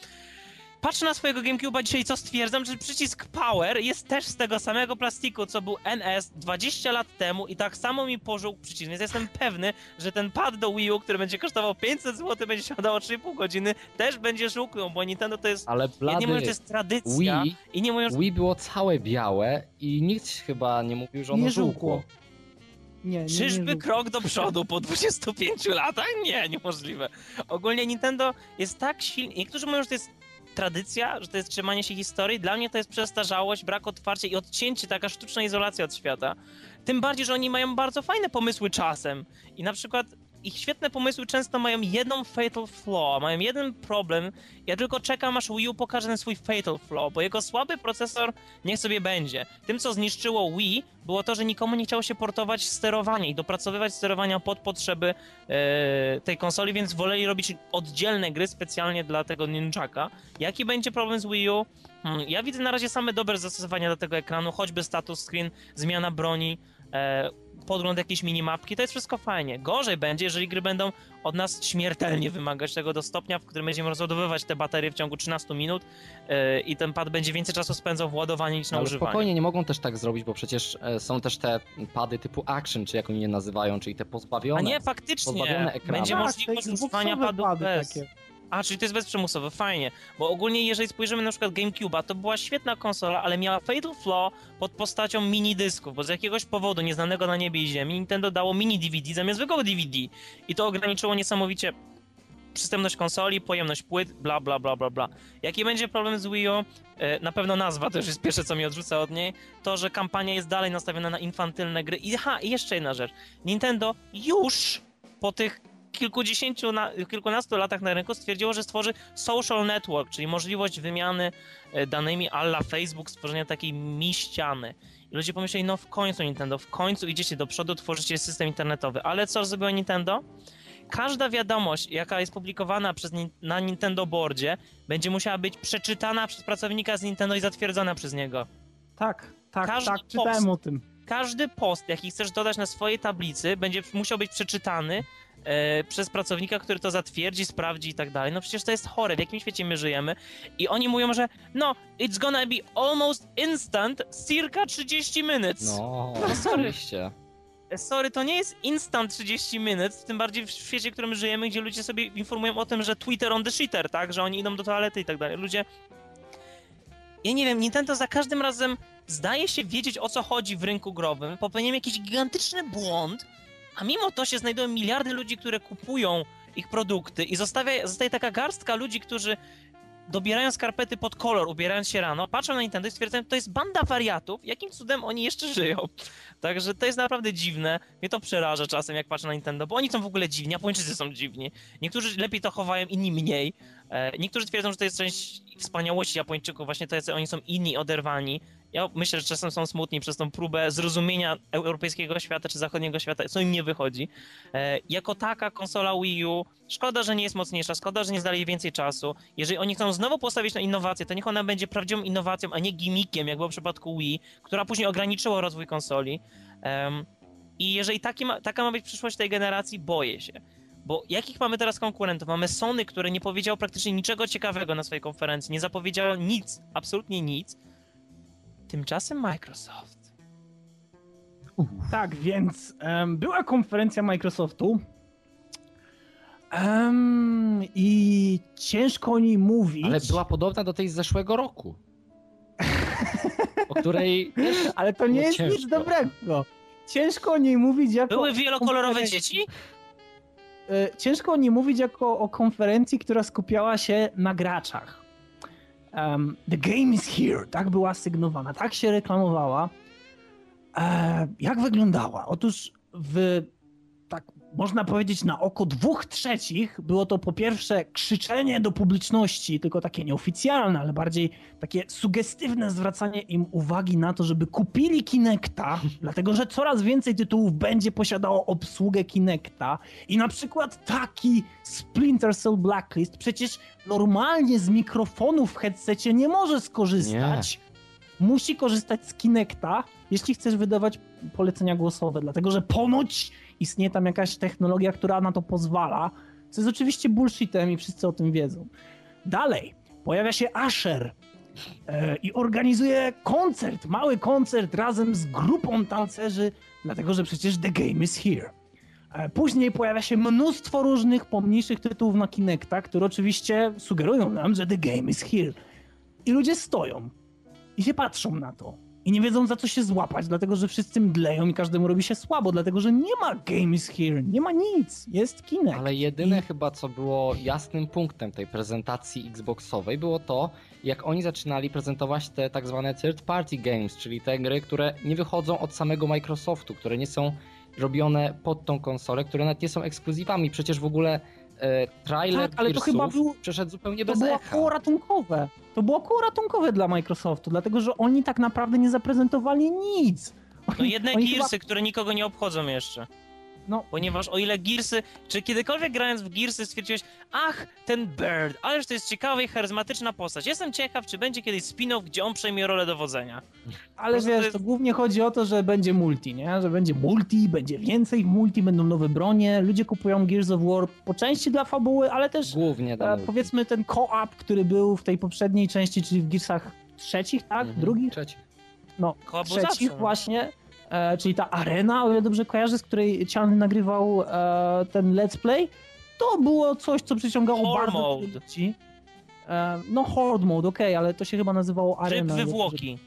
Patrzę na swojego GameCube'a dzisiaj co stwierdzam, że przycisk Power jest też z tego samego plastiku, co był NS 20 lat temu i tak samo mi pożółkł przycisk, więc jestem pewny, że ten pad do Wii U, który będzie kosztował 500 zł, będzie się dało 3,5 godziny, też będzie żółknął, bo Nintendo to jest... Ale blady, ja nie mówię, że to jest tradycja Wii, i nie mówię, że... Wii było całe białe i nikt chyba nie mówił, że ono nie żółkło. Nie, nie, Czyżby nie krok do przodu po 25 latach? Nie, niemożliwe. Ogólnie Nintendo jest tak silny. Niektórzy mówią, że to jest tradycja, że to jest trzymanie się historii. Dla mnie to jest przestarzałość, brak otwarcia i odcięcie, taka sztuczna izolacja od świata. Tym bardziej, że oni mają bardzo fajne pomysły czasem. I na przykład ich świetne pomysły często mają jedną fatal flaw, mają jeden problem. Ja tylko czekam, aż Wii U pokaże ten swój fatal flaw, bo jego słaby procesor niech sobie będzie. Tym, co zniszczyło Wii, było to, że nikomu nie chciało się portować sterowania i dopracowywać sterowania pod potrzeby e, tej konsoli, więc woleli robić oddzielne gry specjalnie dla tego Ninjaka. Jaki będzie problem z Wii U? Hmm, ja widzę na razie same dobre zastosowania do tego ekranu, choćby status screen, zmiana broni, e, podgląd jakiejś minimapki, to jest wszystko fajnie. Gorzej będzie, jeżeli gry będą od nas śmiertelnie wymagać tego do stopnia, w którym będziemy rozładowywać te baterie w ciągu 13 minut yy, i ten pad będzie więcej czasu spędzał w ładowaniu niż na Ale używaniu. spokojnie, nie mogą też tak zrobić, bo przecież e, są też te pady typu action, czy jak oni je nazywają, czyli te pozbawione. A nie, faktycznie, będzie tak, możliwość używania padów bez. Takie. A, czyli to jest bezprzymusowe, fajnie. Bo ogólnie, jeżeli spojrzymy na przykład GameCube'a, to była świetna konsola, ale miała fatal flaw pod postacią mini dysków, bo z jakiegoś powodu nieznanego na niebie i ziemi Nintendo dało mini DVD zamiast zwykłego DVD. I to ograniczyło niesamowicie przystępność konsoli, pojemność płyt, bla bla bla bla bla. Jaki będzie problem z Wii U? E, na pewno nazwa, to już jest pierwsze, co mi odrzuca od niej, to, że kampania jest dalej nastawiona na infantylne gry. I ha, i jeszcze jedna rzecz. Nintendo już po tych kilkudziesięciu, na, kilkunastu latach na rynku stwierdziło, że stworzy social network, czyli możliwość wymiany e, danymi alla Facebook, stworzenia takiej miściany. I ludzie pomyśleli, no w końcu Nintendo, w końcu idziecie do przodu, tworzycie system internetowy. Ale co zrobiło Nintendo? Każda wiadomość, jaka jest publikowana przez, na Nintendo Boardzie, będzie musiała być przeczytana przez pracownika z Nintendo i zatwierdzona przez niego. Tak, tak, Każdy tak, czytałem post, o tym każdy post, jaki chcesz dodać na swojej tablicy, będzie musiał być przeczytany e, przez pracownika, który to zatwierdzi, sprawdzi i tak dalej. No przecież to jest chore, w jakim świecie my żyjemy. I oni mówią, że no, it's gonna be almost instant, circa 30 minutes. No, oczywiście. Sorry, to nie jest instant 30 minut, tym bardziej w świecie, w którym żyjemy, gdzie ludzie sobie informują o tym, że Twitter on the shitter, tak? Że oni idą do toalety i tak dalej. Ludzie... Ja nie wiem, Nintendo za każdym razem zdaje się wiedzieć o co chodzi w rynku growym, popełniają jakiś gigantyczny błąd, a mimo to się znajdują miliardy ludzi, które kupują ich produkty i zostawia, zostaje taka garstka ludzi, którzy dobierają skarpety pod kolor, ubierając się rano, patrzą na Nintendo i stwierdzają, to jest banda wariatów, jakim cudem oni jeszcze żyją. Także to jest naprawdę dziwne. Mnie to przeraża czasem, jak patrzę na Nintendo, bo oni są w ogóle dziwni, Japończycy są dziwni. Niektórzy lepiej to chowają, inni mniej. E, niektórzy twierdzą, że to jest część wspaniałości Japończyków, właśnie to, że oni są inni, oderwani. Ja myślę, że czasem są smutni przez tą próbę zrozumienia europejskiego świata czy zachodniego świata, co im nie wychodzi. E, jako taka konsola Wii U, szkoda, że nie jest mocniejsza, szkoda, że nie zdali więcej czasu. Jeżeli oni chcą znowu postawić na innowację, to niech ona będzie prawdziwą innowacją, a nie gimmickiem, jak było w przypadku Wii, która później ograniczyła rozwój konsoli. I jeżeli ma, taka ma być przyszłość tej generacji, boję się. Bo jakich mamy teraz konkurentów? Mamy Sony, które nie powiedziało praktycznie niczego ciekawego na swojej konferencji, nie zapowiedziało nic, absolutnie nic. Tymczasem Microsoft. Tak, więc um, była konferencja Microsoftu um, i ciężko o niej mówić. Ale była podobna do tej z zeszłego roku. o której Ale to nie jest ciężko. nic dobrego. Ciężko o niej mówić jako... Były wielokolorowe dzieci? E, ciężko o niej mówić jako o konferencji, która skupiała się na graczach. Um, the game is here, tak była sygnowana, tak się reklamowała. E, jak wyglądała? Otóż w można powiedzieć na oko dwóch trzecich było to po pierwsze krzyczenie do publiczności, tylko takie nieoficjalne, ale bardziej takie sugestywne zwracanie im uwagi na to, żeby kupili Kinecta, dlatego że coraz więcej tytułów będzie posiadało obsługę Kinecta i na przykład taki Splinter Cell Blacklist przecież normalnie z mikrofonu w headsetie nie może skorzystać. Nie. Musi korzystać z Kinecta, jeśli chcesz wydawać polecenia głosowe, dlatego że ponoć istnieje tam jakaś technologia, która na to pozwala, co jest oczywiście bullshitem i wszyscy o tym wiedzą. Dalej, pojawia się Asher e, i organizuje koncert, mały koncert razem z grupą tancerzy, dlatego że przecież The Game is Here. E, później pojawia się mnóstwo różnych pomniejszych tytułów na Kinecta, które oczywiście sugerują nam, że The Game is Here. I ludzie stoją i się patrzą na to i nie wiedzą za co się złapać, dlatego że wszyscy mdleją i każdemu robi się słabo, dlatego że nie ma Game is Here, nie ma nic, jest Kinect. Ale jedyne I... chyba co było jasnym punktem tej prezentacji Xboxowej było to, jak oni zaczynali prezentować te tak zwane third party games, czyli te gry, które nie wychodzą od samego Microsoftu, które nie są robione pod tą konsolę, które nawet nie są ekskluzywami. Przecież w ogóle e, trailer tak, ale to chyba był, przeszedł zupełnie bez To było echa. koło ratunkowe. To było koło ratunkowe dla Microsoftu, dlatego że oni tak naprawdę nie zaprezentowali nic. No jedne Gearsy, chyba... które nikogo nie obchodzą jeszcze. No. Ponieważ o ile Gearsy, czy kiedykolwiek grając w Gearsy stwierdziłeś, ach, ten Bird, ależ to jest ciekawa i charyzmatyczna postać. Jestem ciekaw, czy będzie kiedyś spin-off, gdzie on przejmie rolę dowodzenia. Ale wiesz, to, jest... to, głównie chodzi o to, że będzie multi, nie? Że będzie multi, będzie więcej multi, będą nowe bronie, ludzie kupują Gears of War po części dla fabuły, ale też głównie dla e, powiedzmy ten co-op, który był w tej poprzedniej części, czyli w Gearsach trzecich, tak? Mhm, Drugich? Trzecich. No, trzecich właśnie e, czyli ta arena, o ile dobrze kojarzę, z której Cian nagrywał e, ten let's play, to było coś, co przyciągało Horde bardzo mode. ludzi. E, no Horde Mode, okej, ale to się chyba nazywało arena. Tryb wywłoki.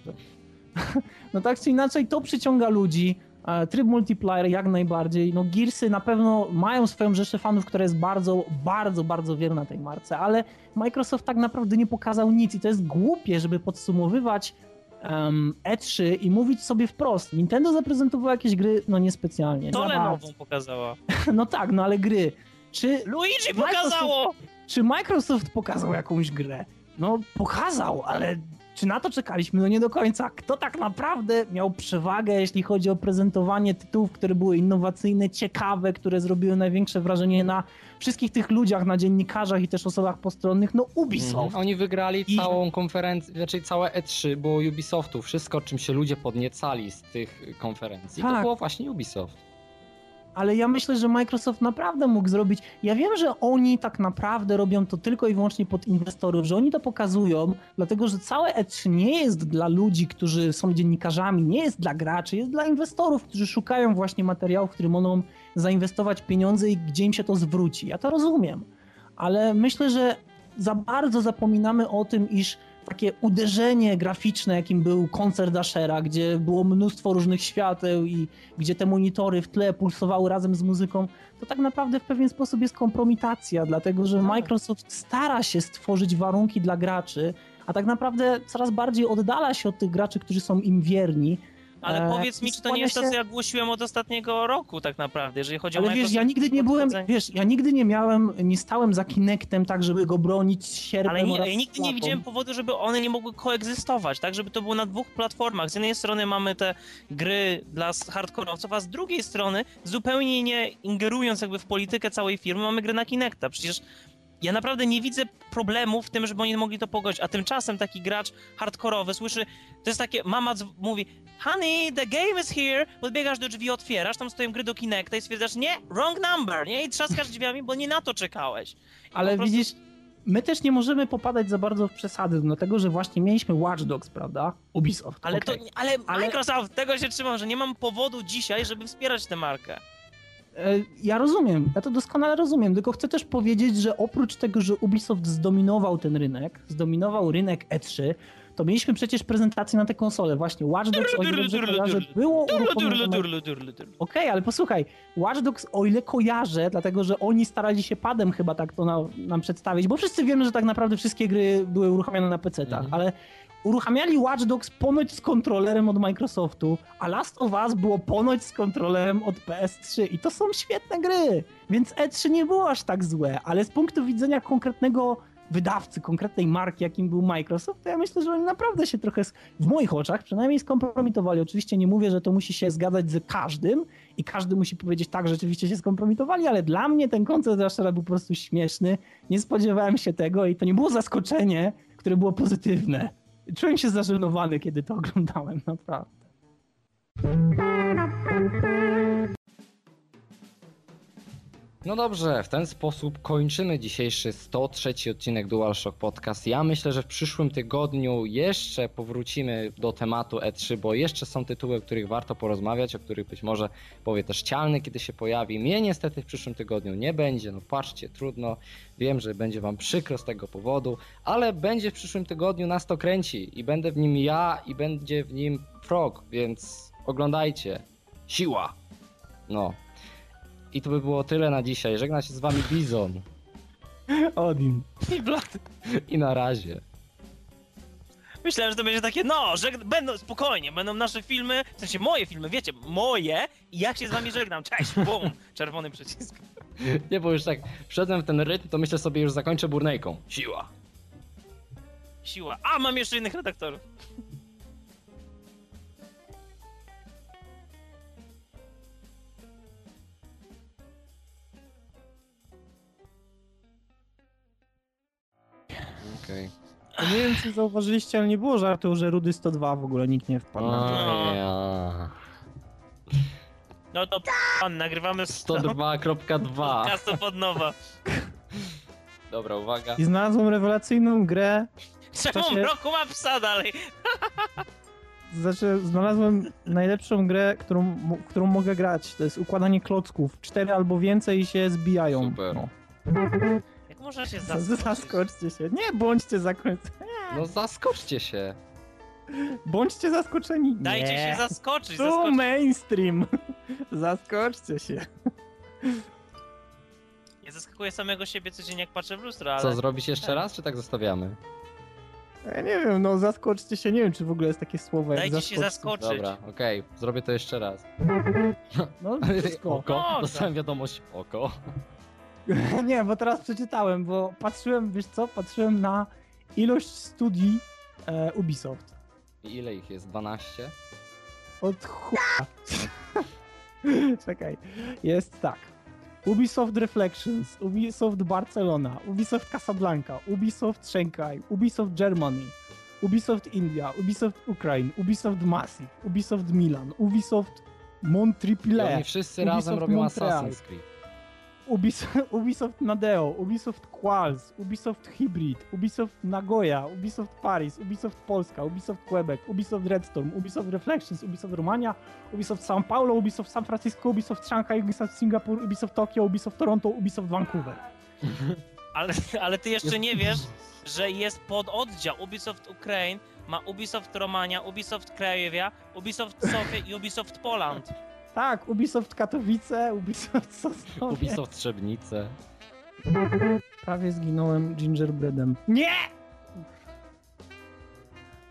No tak czy inaczej, to przyciąga ludzi. E, tryb multiplayer jak najbardziej. No Gearsy na pewno mają swoją rzeszę fanów, która jest bardzo, bardzo, bardzo wierna tej marce, ale Microsoft tak naprawdę nie pokazał nic i to jest głupie, żeby podsumowywać um, E3 i mówić sobie wprost, Nintendo zaprezentowało jakieś gry, no niespecjalnie. Dole nową pokazała. no tak, no ale gry. Czy Luigi pokazało! Czy Microsoft pokazał jakąś grę? No pokazał, ale Czy na to czekaliśmy? No nie do końca. Kto tak naprawdę miał przewagę, jeśli chodzi o prezentowanie tytułów, które były innowacyjne, ciekawe, które zrobiły największe wrażenie na wszystkich tych ludziach, na dziennikarzach i też osobach postronnych? No Ubisoft. Mhm. Oni wygrali I- całą konferencję, raczej całe E3 było Ubisoftu. Wszystko, czym się ludzie podniecali z tych konferencji, to Tak. było właśnie Ubisoft. Ale ja myślę, że Microsoft naprawdę mógł zrobić. Ja wiem, że oni tak naprawdę robią to tylko i wyłącznie pod inwestorów, że oni to pokazują, dlatego że całe E3 nie jest dla ludzi, którzy są dziennikarzami, nie jest dla graczy, jest dla inwestorów, którzy szukają właśnie materiałów, w które mogą zainwestować pieniądze i gdzie im się to zwróci. Ja to rozumiem, ale myślę, że za bardzo zapominamy o tym, iż takie uderzenie graficzne, jakim był koncert Ashera, gdzie było mnóstwo różnych świateł i gdzie te monitory w tle pulsowały razem z muzyką, to tak naprawdę w pewien sposób jest kompromitacja, dlatego że Microsoft stara się stworzyć warunki dla graczy, a tak naprawdę coraz bardziej oddala się od tych graczy, którzy są im wierni. Ale E, powiedz mi, czy to nie jest to, co ja głosiłem od ostatniego roku tak naprawdę, jeżeli chodzi o Ale wiesz, ja nigdy nie byłem, wiesz, ja nigdy nie miałem, nie stałem za Kinectem tak, żeby go bronić sierpem Ale nie, ja nigdy nie widziałem powodu, żeby one nie mogły koegzystować, tak? Żeby to było na dwóch platformach. Z jednej strony mamy te gry dla hardkorowców, a z drugiej strony, zupełnie nie ingerując jakby w politykę całej firmy, mamy gry na Kinecta. Przecież ja naprawdę nie widzę problemu w tym, żeby oni mogli to pogodzić, a tymczasem taki gracz hardkorowy słyszy, to jest takie, mama mówi Honey, the game is here, podbiegasz do drzwi, otwierasz, tam stoją gry do Kinecta i stwierdzasz, nie, wrong number, nie? I trzaskasz drzwiami, bo nie na to czekałeś. I Ale prostu- widzisz, my też nie możemy popadać za bardzo w przesady, dlatego że właśnie mieliśmy Watch Dogs, prawda? Ubisoft. Ale, okej. to, ale, Ale- Microsoft tego się trzymał, że nie mam powodu dzisiaj, żeby wspierać tę markę. E, Ja rozumiem, ja to doskonale rozumiem, tylko chcę też powiedzieć, że oprócz tego, że Ubisoft zdominował ten rynek, zdominował rynek E3, to mieliśmy przecież prezentację na te konsole. Właśnie Watch Dogs, o ile dobrze kojarzę, było uruchomione... Okej, ale posłuchaj, Watch Dogs, o ile kojarzę, dlatego że oni starali się padem chyba tak to na, nam przedstawić, bo wszyscy wiemy, że tak naprawdę wszystkie gry były uruchamiane na PC-tach, Mhm. ale uruchamiali Watch Dogs ponoć z kontrolerem od Microsoftu, a Last of Us było ponoć z kontrolerem od PS3 i to są świetne gry, więc E3 nie było aż tak złe, ale z punktu widzenia konkretnego wydawcy, konkretnej marki, jakim był Microsoft, to ja myślę, że oni naprawdę się trochę, w moich oczach przynajmniej skompromitowali. Oczywiście nie mówię, że to musi się zgadzać z każdym i każdy musi powiedzieć tak, rzeczywiście się skompromitowali, ale dla mnie ten koncert Ashera był po prostu śmieszny. Nie spodziewałem się tego i to nie było zaskoczenie, które było pozytywne. Czułem się zażenowany, kiedy to oglądałem, naprawdę. No dobrze, w ten sposób kończymy dzisiejszy 103 odcinek DualShock Podcast. Ja myślę, że w przyszłym tygodniu jeszcze powrócimy do tematu E3, bo jeszcze są tytuły, o których warto porozmawiać, o których być może powie też Cialny, kiedy się pojawi. Mnie niestety w przyszłym tygodniu nie będzie, no patrzcie, trudno. Wiem, że będzie wam przykro z tego powodu, ale będzie w przyszłym tygodniu nas to kręci i będę w nim ja i będzie w nim Frog, więc oglądajcie. Siła! No, i to by było tyle na dzisiaj. Żegna się z wami Bizon. Odin. I blady. I na razie. Myślałem, że to będzie takie, no, że będą, spokojnie, będą nasze filmy, w sensie moje filmy, wiecie, moje i ja się z wami żegnam, cześć, bum, czerwony przycisk. Nie, bo już tak wszedłem w ten rytm, to myślę sobie już zakończę burnejką. Siła. Siła. A, mam jeszcze innych redaktorów. Okej. Nie wiem, czy zauważyliście, ale nie było żartu, że Rudy 102 w ogóle nikt nie wpadł. na to. No. ja. No to pan, nagrywamy 102.2. Kasto pod nowa. Dobra, uwaga. I znalazłem rewelacyjną grę, Czemu czasie- roku ma psa dalej? znaczy znalazłem najlepszą grę, którą, mo- którą mogę grać. To jest układanie klocków. Cztery albo więcej się zbijają. Super. No. Można się Zaskoczcie. zaskoczyć? Zaskoczcie się. Nie bądźcie zakończeni. No zaskoczcie się. Bądźcie zaskoczeni. Dajcie nie. się zaskoczyć, Tu zaskoczyć. mainstream. Zaskoczcie się. Ja zaskakuję samego siebie codziennie jak patrzę w lustro, ale... Co, zrobić jeszcze raz, czy tak zostawiamy? Ja nie wiem, no zaskoczcie się. Nie wiem, czy w ogóle jest takie słowo jak Dajcie się zaskoczcie. zaskoczyć. Dobra, okej, zrobię to jeszcze raz. No wszystko. Oko, dostałem wiadomość oko. Nie, bo teraz przeczytałem, bo patrzyłem, wiesz co, patrzyłem na ilość studii, E, Ubisoft. I ile ich jest? 12? Od chuja. Czekaj. Jest tak. Ubisoft Reflections, Ubisoft Barcelona, Ubisoft Casablanca, Ubisoft Shanghai, Ubisoft Germany, Ubisoft India, Ubisoft Ukraine, Ubisoft Massive, Ubisoft Milan, Ubisoft I Montreal, oni wszyscy Ubisoft razem robią Montreal. Assassin's Creed. Ubisoft, Ubisoft Nadeo, Ubisoft Quals, Ubisoft Hybrid, Ubisoft Nagoya, Ubisoft Paris, Ubisoft Polska, Ubisoft Quebec, Ubisoft Redstorm, Ubisoft Reflections, Ubisoft Romania, Ubisoft São Paulo, Ubisoft San Francisco, Ubisoft Shanghai, Ubisoft Singapur, Ubisoft Tokyo, Ubisoft Toronto, Ubisoft Vancouver. Ale, ale ty jeszcze nie wiesz, że jest pododdział Ubisoft Ukraine, ma Ubisoft Romania, Ubisoft Craiova, Ubisoft Sofia i Ubisoft Poland. Tak, Ubisoft Katowice, Ubisoft Sosnowiec. Ubisoft Trzebnice. Prawie zginąłem gingerbreadem. Nie!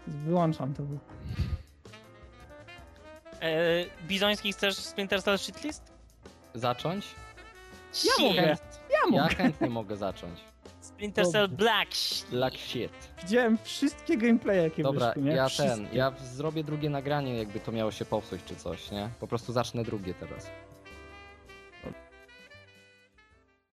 Wyłączam to. E, Bizoński chcesz Splinter Cell Shitlist? Zacząć? Ja mogę. Ja Ja mogę. chętnie mogę zacząć. Splinter Cell. Black. Black shit. Widziałem wszystkie gameplaye, jakie Dobra, wyszły, nie? ja Wszystkie. ten, ja zrobię drugie nagranie, jakby to miało się popsuć czy coś, nie? Po prostu zacznę drugie teraz.